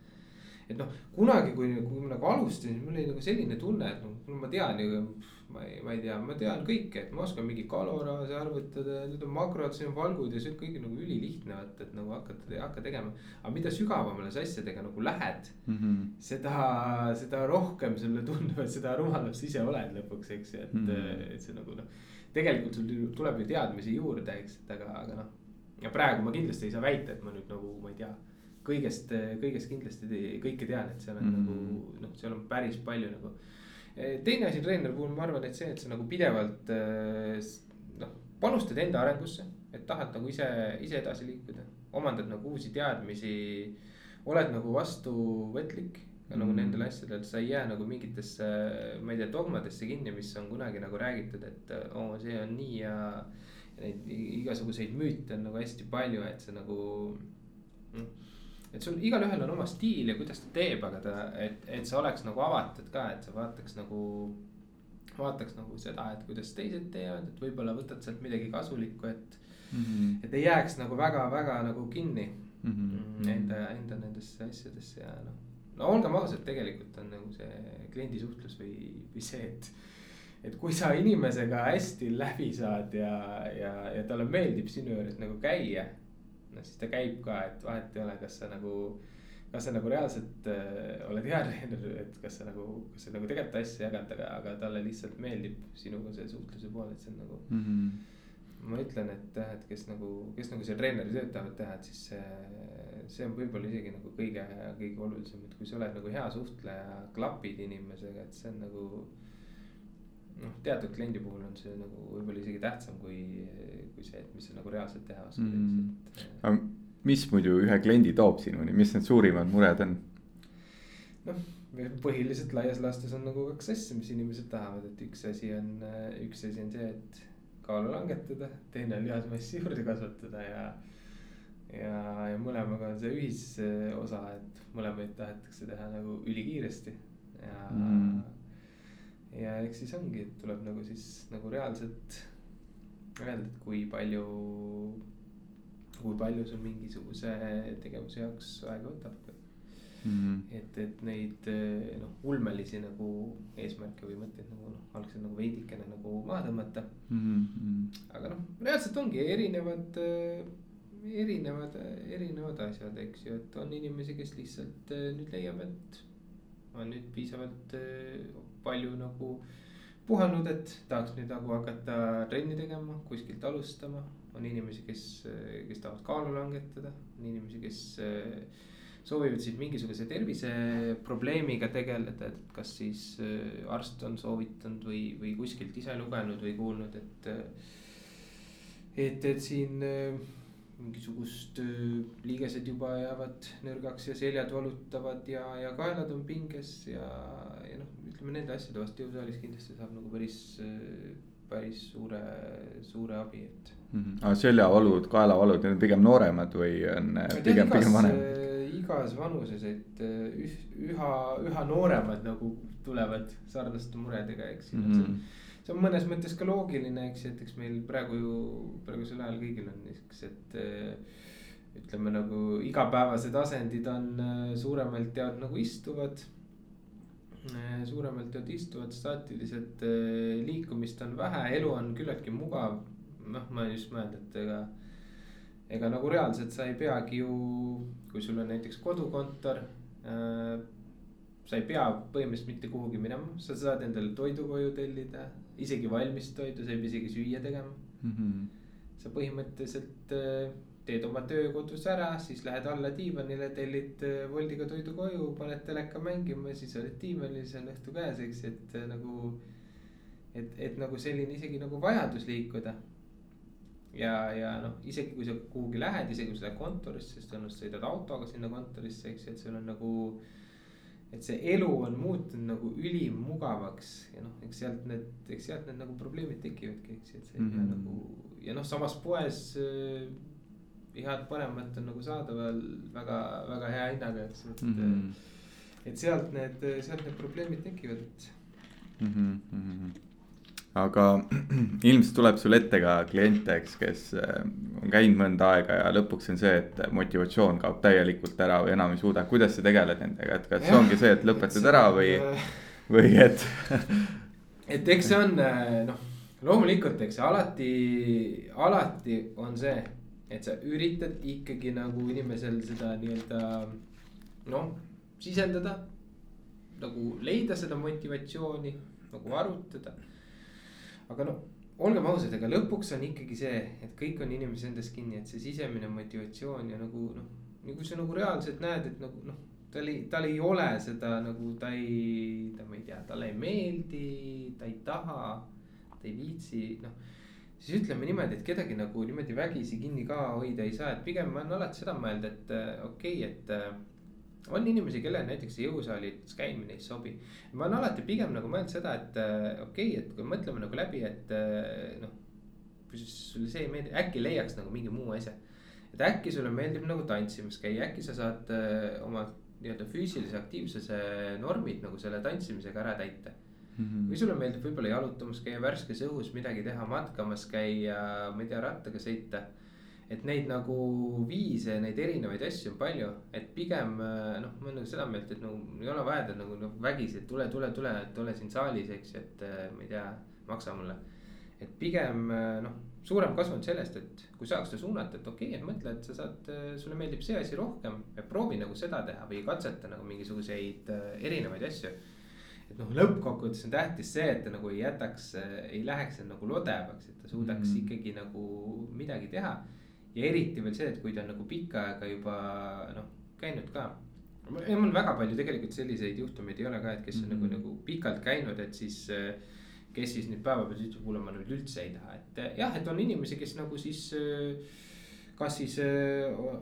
et noh, kunagi, kui, kui ma nagu alustasin, mul oli nagu selline tunne, et noh, ma tean ju ma ei, ma ei tea, ma tean kõike, et ma oskan mingi kaloraaže arvutada, need on makrod, siin on valgud ja see on kõik nagu ülilihtne vaata, et nagu hakata, hakka tegema. aga mida sügavamale sa asjadega nagu lähed mm, -hmm. seda, seda rohkem sulle tundub, et seda rumalam sa ise oled lõpuks, eks ju, et mm, -hmm. et see nagu noh. tegelikult sul tuleb ju teadmisi juurde, eks, et aga, aga noh. ja praegu ma kindlasti ei saa väita, et ma nüüd nagu, ma ei tea kõigest, kõigest kindlasti kõike tean, et seal on mm -hmm. nagu noh, seal on päris palju nagu teine asi treeneri puhul, ma arvan, et see, et sa nagu pidevalt eh, noh, panustad enda arengusse, et tahad nagu ise, ise edasi liikuda, omandad nagu uusi teadmisi. oled nagu vastuvõtlik ka nagu mm. nendele asjadele, et sa ei jää nagu mingitesse, ma ei tea, dogmadesse kinni, mis on kunagi nagu räägitud, et oo oh,, see on nii ja. Neid igasuguseid müüte on nagu hästi palju, et see nagu mm, et sul igalühel on oma stiil ja kuidas ta teeb, aga ta, et, et sa oleks nagu avatud ka, et sa vaataks nagu. vaataks nagu seda, et kuidas teised teevad, et võib-olla võtad sealt midagi kasulikku, et mm. -hmm. et ei jääks nagu väga-väga nagu kinni mm -hmm. enda, enda nendesse asjadesse ja noh. no olgem ausad, tegelikult on nagu see kliendisuhtlus või, või see, et et kui sa inimesega hästi läbi saad ja, ja, ja talle meeldib sinu juures nagu käia noh siis ta käib ka, et vahet ei ole, kas sa nagu. kas sa nagu reaalselt äh, oled hea treener, et kas sa nagu, kas sa nagu tegelikult asja jagad, aga, aga talle lihtsalt meeldib sinuga see suhtluse pool, et see on nagu mm. -hmm ma ütlen, et jah, et kes nagu, kes nagu seal treeneri tööd tahavad teha, et siis see, see on võib-olla isegi nagu kõige, kõige olulisem, et kui sa oled nagu hea suhtleja, klapid inimesega, et see on nagu noh, teatud kliendi puhul on see nagu võib-olla isegi tähtsam kui, kui see, et mis sa nagu reaalselt teha oskad mm.. aga mis muidu ühe kliendi toob sinuni, mis need suurimad mured on? noh, põhiliselt laias laastus on nagu kaks asja, mis inimesed tahavad, et üks asi on, üks asi on see, et kaalu langetada, teine on lihasmassi juurde kasvatada ja. ja, ja mõlemaga on see ühisosa, et mõlemaid tahetakse teha nagu ülikiiresti ja mm ja eks siis ongi, et tuleb nagu siis nagu reaalselt öelda, et kui palju, kui palju sul mingisuguse tegevuse jaoks aega võtab mm. -hmm. et, et neid noh, ulmelisi nagu eesmärke või mõtteid nagu noh, algselt nagu veidikene nagu maha tõmmata mm. -hmm. aga noh, reaalselt ongi erinevad, erinevad, erinevad asjad, eks ju, et on inimesi, kes lihtsalt nüüd leiab, et on nüüd piisavalt palju nagu puhanud, et tahaks nüüd nagu hakata trenni tegema, kuskilt alustama. on inimesi, kes, kes tahavad kaalu langetada, on inimesi, kes soovivad siis mingisuguse terviseprobleemiga tegeleda, et kas siis arst on soovitanud või, või kuskilt ise lugenud või kuulnud, et. et, et siin mingisugust liigesed juba jäävad nõrgaks ja seljad valutavad ja, ja kaelad on pinges ja, ja noh, ütleme nende asjade vastu jõusaalis kindlasti saab nagu päris, päris suure, suure abi, et mm. -hmm. aga seljavalud, kaelavalud, need on pigem nooremad või on pigem, pigem vanemad? igas vanuses, et üha, üha nooremad nagu tulevad sarnaste muredega, eks mm. -hmm see on mõnes mõttes ka loogiline, eks, et eks meil praegu ju, praegusel ajal kõigil on niisugused äh, ütleme nagu igapäevased asendid on äh, suuremalt jaolt nagu istuvad. Äh, suuremalt jaolt istuvad, staatilised liikumist on vähe, elu on küllaltki mugav. noh, ma just mõelnud, et ega, ega nagu reaalselt sa ei peagi ju, kui sul on näiteks kodukontor sa ei pea põhimõtteliselt mitte kuhugi minema, sa saad endale toidu koju tellida, isegi valmis toidu, sa ei pea isegi süüa tegema mm. -hmm. sa põhimõtteliselt äh, teed oma töö kodus ära, siis lähed alla diivanile, tellid äh, Woldiga toidu koju, paned teleka mängima, siis oled diivanil, on õhtu käes, eks, et äh, nagu. et, et nagu selline isegi nagu vajadus liikuda. ja, ja noh, isegi kui sa kuhugi lähed, isegi kui sa lähed kontorisse, siis tõenäoliselt sõidad autoga sinna kontorisse, eks, et sul on nagu et see elu on muutunud nagu ülimugavaks ja noh, eks sealt need, eks sealt need nagu probleemid tekivadki, eks, et see mm -hmm. nagu ja noh, samas poes äh, head paremat on nagu saadaval väga, väga hea hinnaga, et mm. -hmm. et sealt need, sealt need probleemid tekivad, et mm. -hmm. aga ilmselt tuleb sul ette ka kliente, eks, kes äh, on käinud mõnda aega ja lõpuks on see, et motivatsioon kaob täielikult ära või enam ei suuda, kuidas sa tegeled nendega, et kas ja, ongi see, et lõpetad ära või, või et et eks see on äh, noh, loomulikult, eks alati, alati on see et sa üritad ikkagi nagu inimesel seda nii-öelda noh, sisendada. nagu leida seda motivatsiooni, nagu arutada. aga noh, olgem ausad, ega lõpuks on ikkagi see, et kõik on inimese endas kinni, et see sisemine motivatsioon ja nagu noh. ja kui sa nagu reaalselt näed, et nagu noh, tal ei, tal ei ole seda nagu ta ei, ta, ma ei tea, talle ei meeldi, ta ei taha, ta ei viitsi, noh siis ütleme niimoodi, et kedagi nagu niimoodi vägisi kinni ka hoida ei saa, et pigem ma olen alati seda mõelnud, et äh, okei okay,, et äh, on inimesi, kellel näiteks jõusaalis käimine ei sobi. ma olen alati pigem nagu mõelnud seda, et äh, okei okay,, et kui mõtleme nagu läbi, et noh. kui sulle see ei meeldi, äkki leiaks nagu mingi muu asja. et äkki sulle meeldib nagu tantsimas käia, äkki sa saad oma nii-öelda füüsilise aktiivsuse normid nagu selle tantsimisega ära täita mm. -hmm. või sulle meeldib võib-olla jalutamas käia, värskes õhus midagi teha, matkamas käia, ma ei tea, rattaga sõita. et neid nagu viise, neid erinevaid asju on palju, et pigem noh, ma olen nagu seda meelt, et nagu ei ole vaja ta nagu noh vägisi, et tule, tule, tule, et ole siin saalis, eks et ma ei tea, maksa mulle. et pigem noh, suurem kasu on sellest, et kui saaks ta suunata, et okei okay,, et mõtle, et sa saad, sulle meeldib see asi rohkem ja proovi nagu seda teha või katseta nagu mingisuguseid erinevaid asju et noh, lõppkokkuvõttes on tähtis see, et ta nagu ei jätaks, ei läheks nagu lodevaks, et ta suudaks mm -hmm. ikkagi nagu midagi teha. ja eriti veel see, et kui ta on nagu pikka aega juba noh, käinud ka. ja mul väga palju tegelikult selliseid juhtumeid ei ole ka, et kes on mm -hmm. nagu, nagu pikalt käinud, et siis. kes siis nüüd päevapealt ütleb, kuule, ma nüüd üldse ei taha, et jah, et on inimesi, kes nagu siis kas siis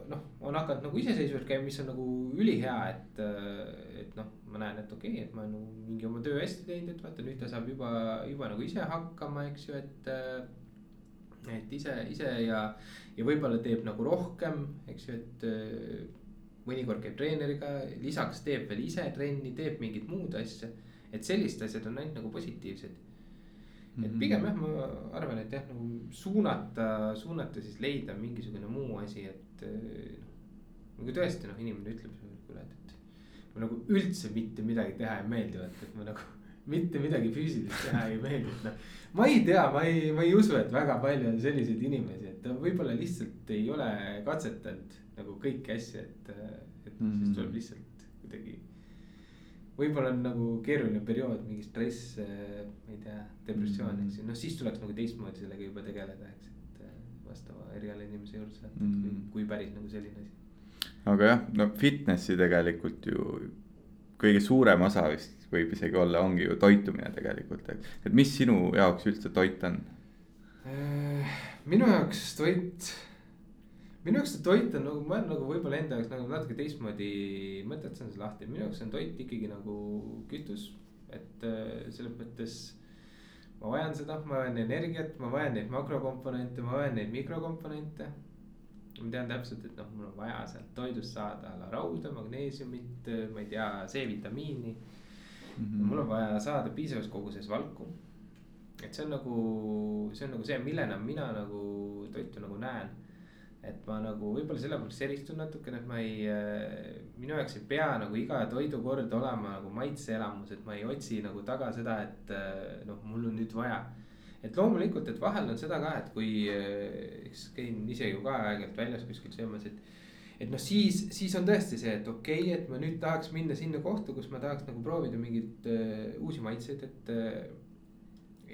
noh, on hakanud nagu iseseisvalt käima, mis on nagu ülihea, et, et noh ma näen, et okei okay,, et ma olen nagu mingi oma töö hästi teinud, et vaata nüüd ta saab juba, juba nagu ise hakkama, eks ju, et. et ise, ise ja, ja võib-olla teeb nagu rohkem, eks ju, et mõnikord käib treeneriga, lisaks teeb veel ise trenni, teeb mingit muud asja. et sellised asjad on ainult nagu positiivsed. Et mhm. pigem jah, ma arvan, et jah, nagu suunata, suunata siis leida mingisugune muu asi, et noh. nagu tõesti noh, inimene ütleb mul nagu üldse mitte midagi teha ei meeldi, vaata, et ma nagu mitte midagi füüsilist teha ei meeldi, et noh. ma ei tea, ma ei, ma ei usu, et väga palju on selliseid inimesi, et võib-olla lihtsalt ei ole katsetanud nagu kõiki asju, et, et mm -hmm. siis tuleb lihtsalt kuidagi. Võib-olla on nagu keeruline periood, mingi stress, ma ei tea, depressioon mm, -hmm. eks ju, noh siis tuleks nagu teistmoodi sellega juba tegeleda, eks, et vastava eriala inimese juurde saata mm, -hmm. kui, kui päris nagu selline asi aga jah, no fitnessi tegelikult ju kõige suurem osa vist võib isegi olla, ongi ju toitumine tegelikult, et, et mis sinu jaoks üldse toit on? Äh, minu jaoks toit, minu jaoks see toit on nagu, ma olen nagu võib-olla enda jaoks nagu natuke teistmoodi mõtestan seda lahti, minu jaoks on toit ikkagi nagu kütus. et äh, selles mõttes ma vajan seda, ma vajan energiat, ma vajan neid makrokomponente, ma vajan neid mikrokomponente ma tean täpselt, et noh, mul on vaja sealt toidust saada rauda, magneesiumit, ma ei tea, C-vitamiini mm. -hmm. mul on vaja saada piisavas koguses valku. et see on nagu, see on nagu see, millena mina nagu toitu nagu näen. Et ma nagu võib-olla sellepärast eristun natukene, et ma ei, minu jaoks ei pea nagu iga toidukord olema nagu maitseelamus, et ma ei otsi nagu taga seda, et noh, mul on nüüd vaja et loomulikult, et vahel on seda ka, et kui, eh, eks käin ise ju ka aeg-ajalt väljas kuskil söömas, et. et noh, siis, siis on tõesti see, et okei okay,, et ma nüüd tahaks minna sinna kohta, kus ma tahaks nagu proovida mingeid uh, uusi maitseid, et uh,.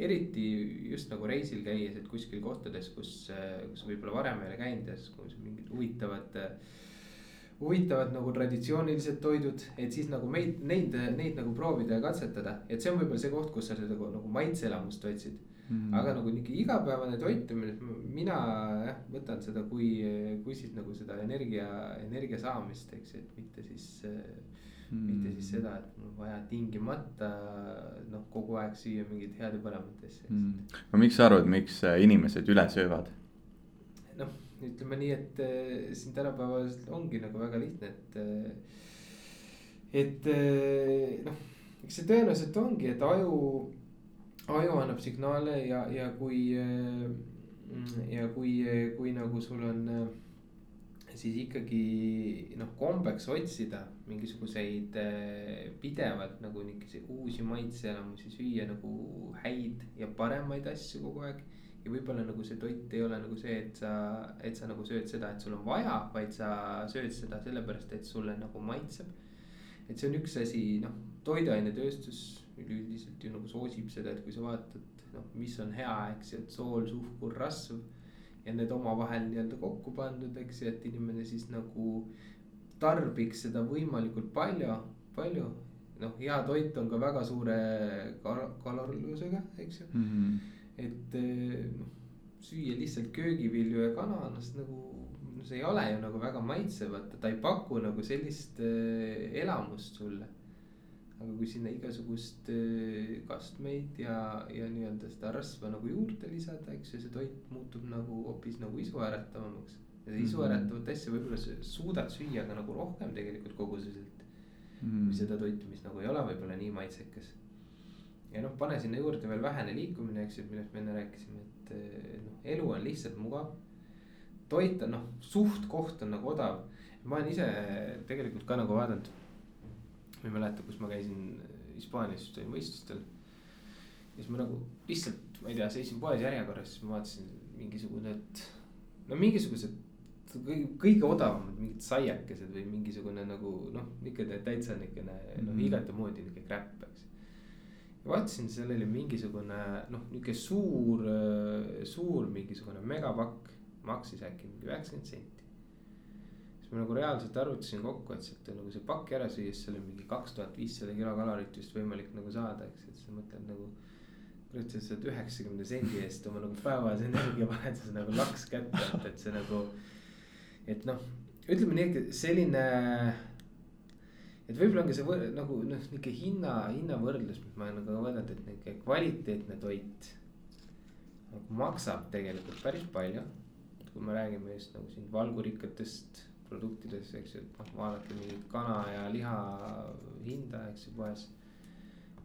Eriti just nagu reisil käies, et kuskil kohtades, kus, kus võib-olla varem ei ole käinud ja siis kus mingid huvitavad huvitavad nagu traditsioonilised toidud, et siis nagu meid, neid, neid nagu proovida ja katsetada, et see on võib-olla see koht, kus sa seda nagu, nagu maitseelamust otsid Mm. aga nagu nihuke igapäevane toitumine, mina jah, võtan seda kui, kui siis nagu seda energia, energia saamist, eks, et mitte siis mm.. mitte siis seda, et mul on vaja tingimata noh, kogu aeg süüa mingit head ja paremat asja mm.. no miks sa arvad, miks äh, inimesed üle söövad? noh, ütleme nii, et äh, siin tänapäeval ongi nagu väga lihtne, et äh,. et äh, noh, eks see tõenäoliselt ongi, et aju aju annab signaale ja, ja kui äh, ja kui, kui nagu sul on äh, siis ikkagi noh, kombeks otsida mingisuguseid äh, pidevalt nagu niisuguseid uusi maitseelamusi, süüa nagu häid ja paremaid asju kogu aeg. ja võib-olla nagu see toit ei ole nagu see, et sa, et sa nagu sööd seda, et sul on vaja, vaid sa sööd seda sellepärast, et sulle nagu maitseb. et see on üks asi, noh, toiduainetööstus üleüldiselt ju nagu soosib seda, et kui sa vaatad, noh, mis on hea, eks ju, et sool, suhkur, rasv. Ja need omavahel nii-öelda kokku pandud, eks ju, et inimene siis nagu tarbiks seda võimalikult palju, palju. noh, hea toit on ka väga suure kal kalorsusega, eks ju mm. -hmm. et noh, süüa lihtsalt köögivilju ja kana, noh, see nagu no see ei ole ju nagu väga maitsev, vaata ta ei paku nagu sellist äh, elamust sulle aga kui sinna igasugust äh, kastmeid ja, ja nii-öelda seda rasva nagu juurde lisada, eks ju, see toit muutub nagu hoopis nagu isuäratavamaks. ja seda isuäratavat mhm. asja võib-olla suudad süüa ka nagu rohkem tegelikult koguseselt mm. -hmm. kui seda toitu, mis nagu ei ole võib-olla nii maitsekas. ja noh, pane sinna juurde veel vähene liikumine, eks ju, millest me enne rääkisime, et äh, noh, elu on lihtsalt mugav. toit on noh, suht-koht on nagu odav. ma olen ise tegelikult ka nagu vaadanud ma ei mäleta, kus ma käisin Hispaanias võistlustel. ja siis ma nagu lihtsalt, ma ei tea, seisin poes järjekorras, siis ma vaatasin mingisugune, et no mingisugused kõige, kõige odavamad mingid saiakesed või mingisugune nagu noh, ikka täitsa niukene mm -hmm. noh, mhm. igatemoodi niuke crap, eks. ja vaatasin, seal oli mingisugune noh, niuke suur, suur mingisugune megapakk, maksis äkki mingi üheksakümmend senti siis ma nagu reaalselt arvutasin kokku, et sealt nagu see pakk ära süües, seal on mingi kaks tuhat viissada kilokalorit vist võimalik nagu saada, eks, et sa mõtled nagu. kurat, sa saad üheksakümne sendi eest oma nagu päevase energia paned sa nagu laks kätte, et, et see nagu. et noh, ütleme nii, et selline. et võib-olla ongi see võr, nagu noh, nihuke hinna, hinnavõrdlus, mis ma olen nagu vaadanud, et nihuke kvaliteetne toit. nagu maksab tegelikult päris palju kui me räägime just nagu siin valgurikkatest produktides, eks ju, et noh, vaadata mingit kana ja liha hinda, eks ju, poes.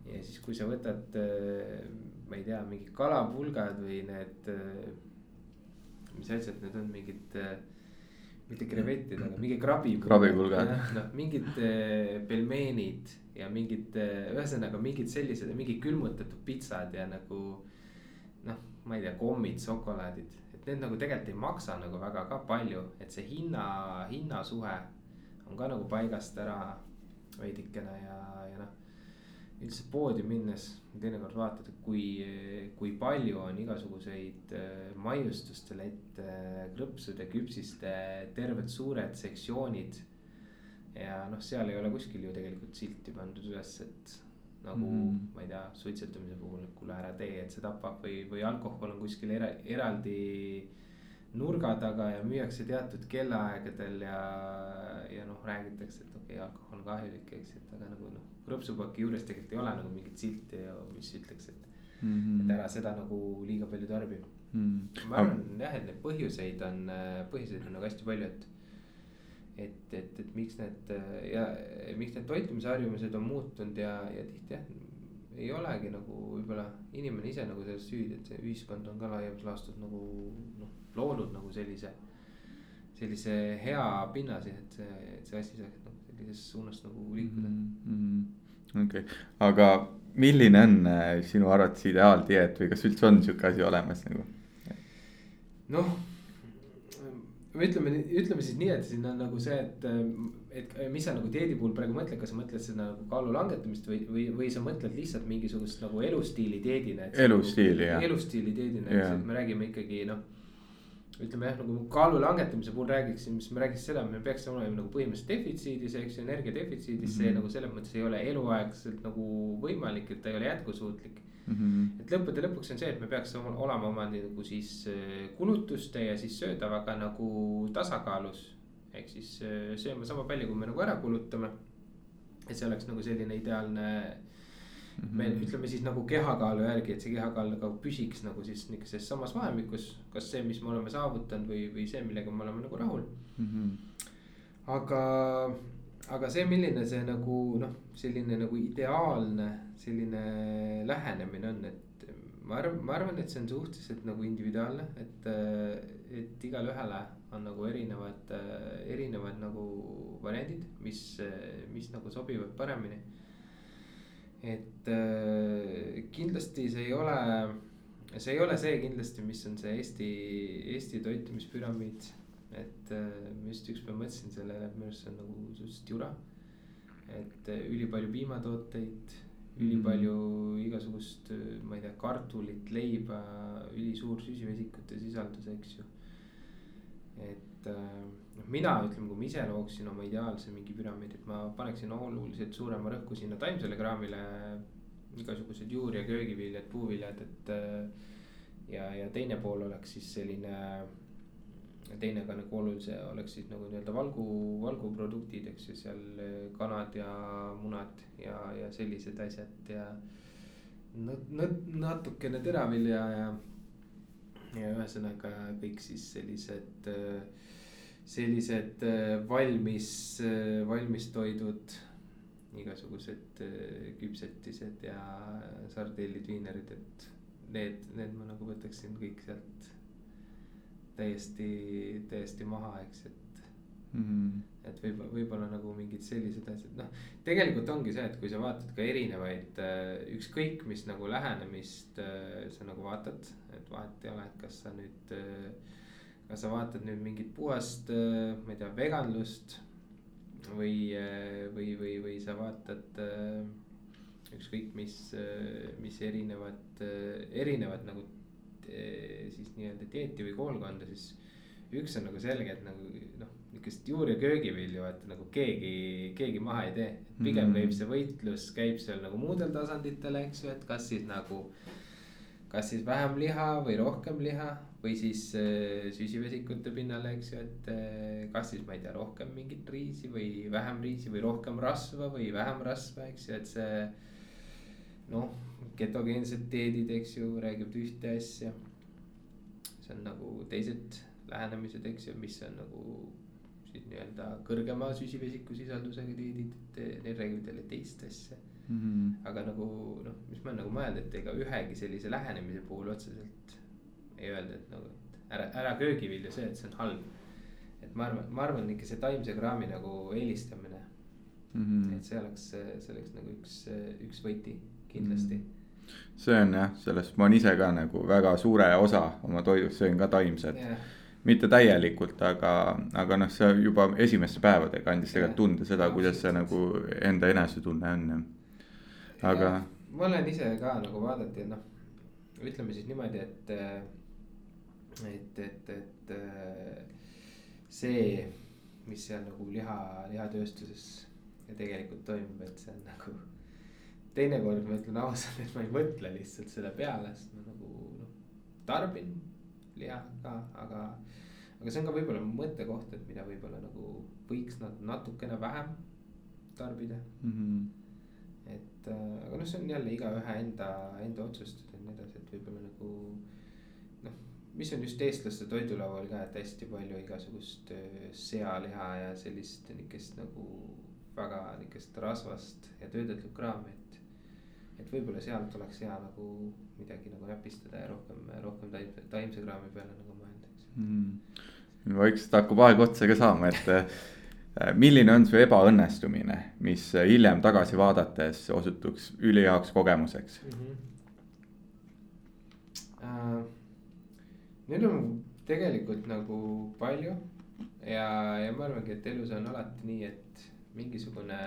ja siis, kui sa võtad, äh, ma ei tea, mingid kalapulgad või need, äh, mis asjad need on, mingid äh, mitte krevetid, aga mingi krabi. krabipulgad. noh, mingid pelmeenid ja mingid, ühesõnaga mingid sellised, mingid külmutatud pitsad ja nagu. noh, ma ei tea, kommid, šokolaadid et need nagu tegelikult ei maksa nagu väga ka palju, et see hinna, hinnasuhe on ka nagu paigast ära veidikene ja, ja noh. üldse poodi minnes teinekord vaatad, kui, kui palju on igasuguseid äh, maiustuste lette, krõpsude, küpsiste, terved suured sektsioonid. ja noh, seal ei ole kuskil ju tegelikult silti pandud üles, et nagu mm. ma ei tea, suitsetamise puhul, et kuule ära tee, et see tapab või, või alkohol on kuskil era, eraldi nurga taga ja müüakse teatud kellaaegadel ja, ja noh, räägitakse, et okei okay,, alkohol on kahjulik, eks, et aga nagu noh. krõpsupaki juures tegelikult ei ole nagu mingit silti, mis ütleks, et mm, -hmm. et ära seda nagu liiga palju tarbi mm.. ma arvan jah, et neid põhjuseid on, põhjuseid on nagu hästi palju, et et, et, et miks need ja miks need toitumisharjumused on muutunud ja, ja tihti jah. ei olegi nagu võib-olla inimene ise nagu selles süüdi, et see ühiskond on ka laiemas laastus nagu noh, loonud nagu sellise. sellise hea pinnase, et see, et see asi saaks noh sellises suunas nagu liikuda mm -hmm.. okei okay., aga milline on äh, sinu arvates ideaaldieet või kas üldse on sihuke asi olemas nagu? noh või ütleme, ütleme siis nii, et siin on nagu see, et, et mis sa nagu dieedi puhul praegu mõtled, kas sa mõtled seda nagu kaalu langetamist või, või, või sa mõtled lihtsalt mingisugust nagu elustiili dieedina. elustiili jah. elustiili dieedina, et me räägime ikkagi noh ütleme jah, nagu kaalu langetamise puhul räägiksin, siis me räägiks seda, me peaks olema nagu põhimõtteliselt defitsiidis, eks ju, energia defitsiidis mm, -hmm. see mhm. nagu selles mõttes ei ole eluaegselt nagu võimalik, et ta ei ole jätkusuutlik mm. -hmm. et lõppude lõpuks on see, et me peaks olema oma nagu siis äh, kulutuste ja siis söödavaga nagu tasakaalus. ehk siis äh, sööma sama palju, kui me nagu ära kulutame. et see oleks nagu selline ideaalne mm. -hmm. me ütleme siis nagu kehakaalu järgi, et see kehakaal nagu püsiks nagu siis niisuguses samas vahemikus, kas see, mis me oleme saavutanud või, või see, millega me oleme nagu rahul mm. -hmm. aga, aga see, milline see nagu noh, selline nagu ideaalne selline lähenemine on, et ma arvan, ma arvan, et see on suhteliselt nagu individuaalne, et, et igalühele on nagu erinevad, erinevad nagu variandid, mis, mis nagu sobivad paremini et äh, kindlasti see ei ole, see ei ole see kindlasti, mis on see Eesti, Eesti toitumispüramiid. Et äh, ma just ükspäev mõtlesin sellele, et minu arust see on nagu suhteliselt jura. et äh, ülipalju piimatooteid, ülipalju igasugust, ma ei tea, kartulit, leiba, ülisuur süsivesikute sisaldus, eks ju. et äh, noh, mina ütleme, kui ma ise looksin oma ideaalse mingi püramiidi, et ma paneksin oluliselt suurema rõhku sinna taimsele kraamile. igasugused juur- ja köögiviljad, puuviljad, et ja, ja teine pool oleks siis selline. Teine ka nagu olulise oleks siis nagu nii-öelda valgu, valguproduktid, eks ju, seal kanad ja munad ja, ja sellised asjad ja. natukene teravilja ja, ja ühesõnaga kõik siis sellised äh, sellised äh, valmis, valmistoidud, igasugused küpsetised ja sardellid, viinerid, et need, need ma nagu võtaksin kõik sealt täiesti, täiesti maha, eks, et mm. -hmm. et võib-olla, võib-olla nagu mingid sellised asjad, noh, tegelikult ongi see, et kui sa vaatad ka erinevaid, ükskõik mis nagu lähenemist sa nagu vaatad, et vahet ei ole, et kas sa nüüd kas sa vaatad nüüd mingit puhast, äh, ma ei tea, veganlust või, äh, või, või, või sa vaatad äh, ükskõik mis, mis erinevad, erinevad nagu siis nii-öelda dieeti või koolkonda, siis üks on nagu selge, et nagu noh, niisugust juur- ja köögivilju, vaata nagu keegi, keegi maha ei tee. pigem mm -hmm. käib see võitlus, käib seal nagu muudel tasanditel, eks ju, et kas siis nagu kas siis vähem liha või rohkem liha või siis äh, süsivesikute pinnale, eks ju, et äh, kas siis ma ei tea, rohkem mingit riisi või vähem riisi või rohkem rasva või vähem rasva, eks ju, et see. noh, ketogeensed dieedid, eks ju, räägivad ühte asja. see on nagu teised lähenemised, eks ju, mis on nagu siis nii-öelda kõrgema süsivesikusisaldusega dieedid, need räägivad jälle teist asja mm. -hmm. aga nagu noh, mis ma nagu mõelnud, et ega ühegi sellise lähenemise puhul otseselt ei öelda, et nagu, et ära, ära köögivilju söö, et see on halb. et ma arvan, ma arvan ikka see taimse kraami nagu eelistamine mm. -hmm. et see oleks, see oleks nagu üks, üks võti kindlasti mm. see on jah, sellest ma olen ise ka nagu väga suure osa oma toidust söön ka taimset yeah mitte täielikult, aga, aga noh, see juba esimeste päevadega andis tegelikult tunde seda, kuidas see nagu enda enesetunne on aga. ma olen ise ka nagu vaadati, noh, ütleme siis niimoodi, et, et, et, et see, mis seal nagu liha, lihatööstuses tegelikult toimub, et see on nagu. Teinekord ma ütlen ausalt, et ma ei mõtle lihtsalt selle peale, sest ma nagu noh, tarbin liha ka, aga. aga see on ka võib-olla mõttekoht, et mida võib-olla nagu võiks natukene vähem tarbida mm. -hmm et äh, aga noh, see on jälle igaühe enda, enda otsustada ja nii edasi, et võib-olla nagu. noh, mis on just eestlaste toidulaual ka, et hästi palju igasugust äh, sealiha ja sellist nihukest nagu väga nihukest rasvast ja töödeldud kraami, et. Et võib-olla sealt oleks hea nagu midagi nagu näpistada ja rohkem, rohkem taimse, taimse kraami peale nagu mõelda, eks mm.. vaikselt hakkab aeg otsa ka saama, et Äh, milline on su ebaõnnestumine, mis hiljem tagasi vaadates osutuks üliheaks kogemuseks mm? -hmm. Uh, Neid on tegelikult nagu palju ja, ja ma arvangi, et elus on alati nii, et mingisugune,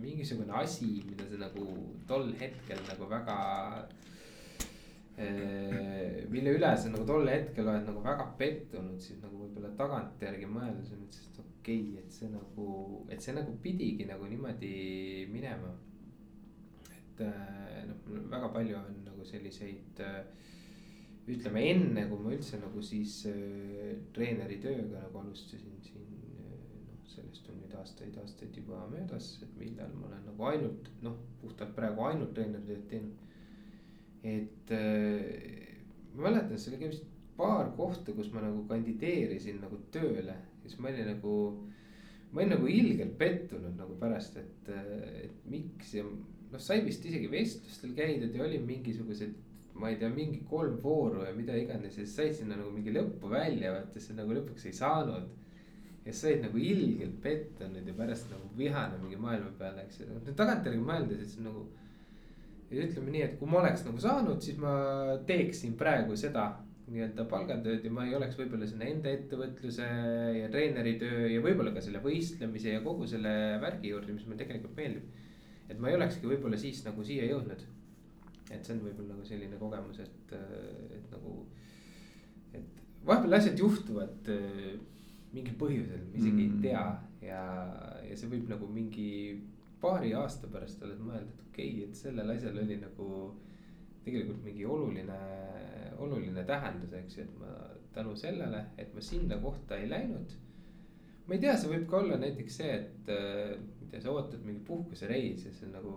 mingisugune asi, mida sa nagu tol hetkel nagu väga eh, mille üle sa nagu tol hetkel oled nagu väga pettunud, siis nagu võib-olla tagantjärgi mõeldes on üldse okei okay,, et see nagu, et see nagu pidigi nagu niimoodi minema. et eh, noh, väga palju on nagu selliseid äh, ütleme enne, kui ma üldse nagu siis äh, treeneri tööga nagu alustasin siin sellest on nüüd aastaid, aastaid juba möödas, et millal ma olen nagu ainult noh, puhtalt praegu ainult treeneri tööd teinud. et äh, ma mäletan, see oli vist paar kohta, kus ma nagu kandideerisin nagu tööle, siis ma olin nagu. ma olin nagu ilgelt pettunud nagu pärast, et, et miks ja noh, sai vist isegi vestlustel käidud ja oli mingisugused ma ei tea, mingi kolm vooru ja mida iganes ja siis said sinna nagu mingi lõppu välja, vaata siis nagu lõpuks ei saanud. Ja sa olid nagu ilgelt pettunud ja pärast nagu vihane mingi maailma peale, eks ju, nüüd tagantjärgi mõeldes, et see on nagu. ütleme nii, et kui ma oleks nagu saanud, siis ma teeksin praegu seda nii-öelda palgatööd ja ma ei oleks võib-olla sinna enda ettevõtluse ja treeneri töö ja võib-olla ka selle võistlemise ja kogu selle värgi juurde, mis mulle tegelikult meeldib. et ma ei olekski võib-olla siis nagu siia jõudnud et see on võib-olla nagu selline kogemus, et, et nagu. et vahepeal asjad juhtuvad mingil põhjusel, me isegi mm. ei tea ja, ja see võib nagu mingi paari aasta pärast oled mõelnud, et okei okay,, et sellel asjal oli nagu. tegelikult mingi oluline, oluline tähendus, eks ju, et ma tänu sellele, et ma sinna kohta ei läinud. ma ei tea, see võib ka olla näiteks see, et äh, ma tea, sa ootad mingi puhkusereisi ja see on nagu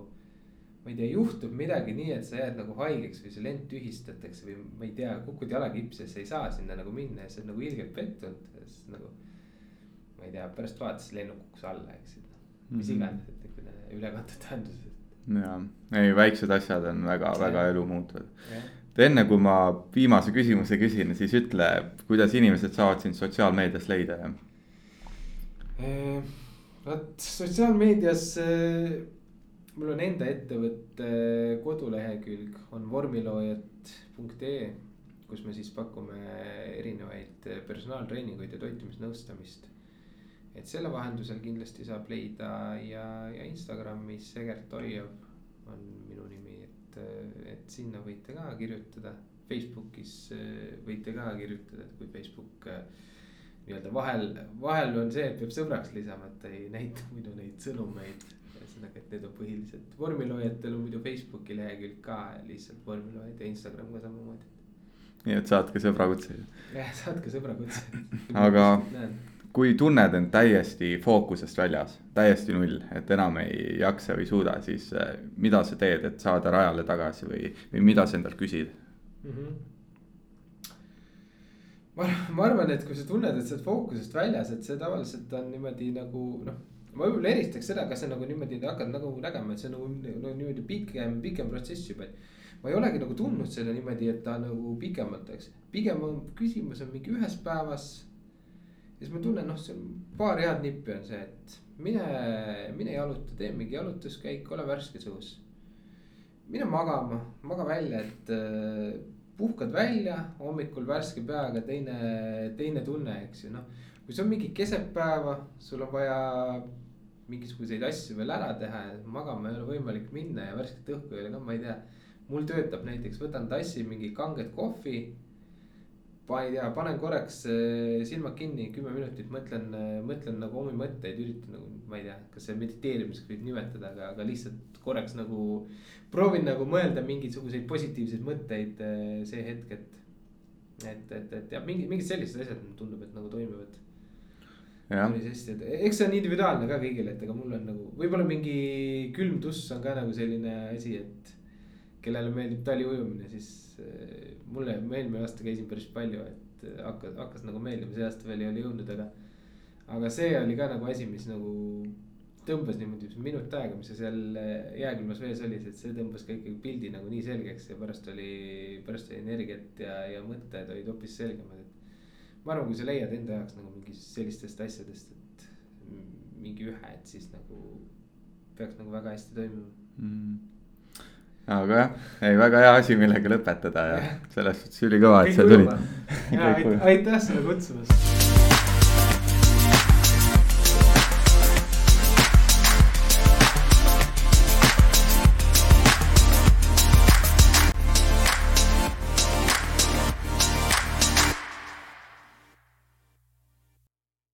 ma ei tea, juhtub midagi nii, et sa jääd nagu haigeks või see lend tühistatakse või ma ei tea, kukud jalakipsi ja sa ei saa sinna nagu minna ja sa oled nagu ilgelt pettunud, sest nagu. ma ei tea, pärast vaatasid lennuk kukkus alla, eks ju, mis mhm. iganes, et niisugune ülekantud tähenduses. ja, ei väiksed asjad on väga-väga elu muutvad. enne kui ma viimase küsimuse küsin, siis ütle, kuidas inimesed saavad sind sotsiaalmeedias leida ja? vot sotsiaalmeedias mul on enda ettevõtte kodulehekülg on vormiloojad.ee, kus me siis pakume erinevaid personaaltreeninguid ja toitumisnõustamist. et selle vahendusel kindlasti saab leida ja, ja Instagramis Egert Oiav on minu nimi, et, et sinna võite ka kirjutada. Facebookis võite ka kirjutada, et kui Facebook nii-öelda vahel, vahel on see, et peab sõbraks lisama, et ta ei näita muidu neid sõnumeid ühesõnaga, et need on põhilised, vormiloojatel on muidu Facebooki lehekülg ka lihtsalt vormiloojad ja Instagram ka samamoodi. nii et saatke sõbrakutseid. jah, saatke sõbrakutseid aga kui tunned end täiesti fookusest väljas, täiesti null, et enam ei jaksa või suuda, siis eh, mida sa teed, et saada rajale tagasi või, või mida sa endalt küsid mm? -hmm ma, ma arvan, et kui sa tunned, et sa oled fookusest väljas, et see tavaliselt on niimoodi nagu noh ma võib-olla eristaks seda, kas sa nagu niimoodi hakkad nagu nägema, et see on nagu no, niimoodi pikem, pikem protsess juba. ma ei olegi nagu tundnud seda niimoodi, et ta nagu pikemalt, eks, pigem on küsimus on mingi ühes päevas. ja siis ma tunnen, noh, see on paar head nippi on see, et mine, mine jaluta, tee mingi jalutuskäik, ole värskes õhus. mine magama, maga välja, et äh, puhkad välja hommikul värske peaga, teine, teine tunne, eks ju, noh kui see on mingi keset päeva, sul on vaja mingisuguseid asju veel ära teha ja magama ei ole võimalik minna ja värsket õhku ei ole ka, ma ei tea. mul töötab näiteks, võtan tassi mingi kanget kohvi. ma ei tea, panen korraks äh, silmad kinni, kümme minutit mõtlen, äh, mõtlen nagu omi mõtteid, üritan nagu, ma ei tea, kas see mediteerimiseks võib nimetada, aga, aga lihtsalt korraks nagu. proovin nagu mõelda mingisuguseid positiivseid mõtteid äh, see hetk, et. et, et, et jah, mingi, mingid sellised asjad tundub, et nagu toimivad päris hästi, et eks see on individuaalne ka kõigile, et ega mul on nagu võib-olla mingi külm tuss on ka nagu selline asi, et. kellele meeldib taliujumine, siis äh, mulle, eelmine aasta käisin päris palju, et hakkas, hakkas nagu meeldima, see aasta veel ei ole jõudnud, aga. aga see oli ka nagu asi, mis nagu tõmbas niimoodi minut aega, mis sa seal äh, jääkülmas vees olid, et see tõmbas ka ikkagi pildi nagu nii selgeks ja pärast oli, pärast oli energiat ja, ja mõtted olid hoopis selgemad, ma arvan, kui sa leiad enda jaoks nagu mingi sellistest asjadest, et mingi ühe, et siis nagu peaks nagu väga hästi toimima. Mm. Aga jah, ei väga hea asi, millega lõpetada ja selles suhtes ülikõva, et sa tulid. aitäh sulle kutsumast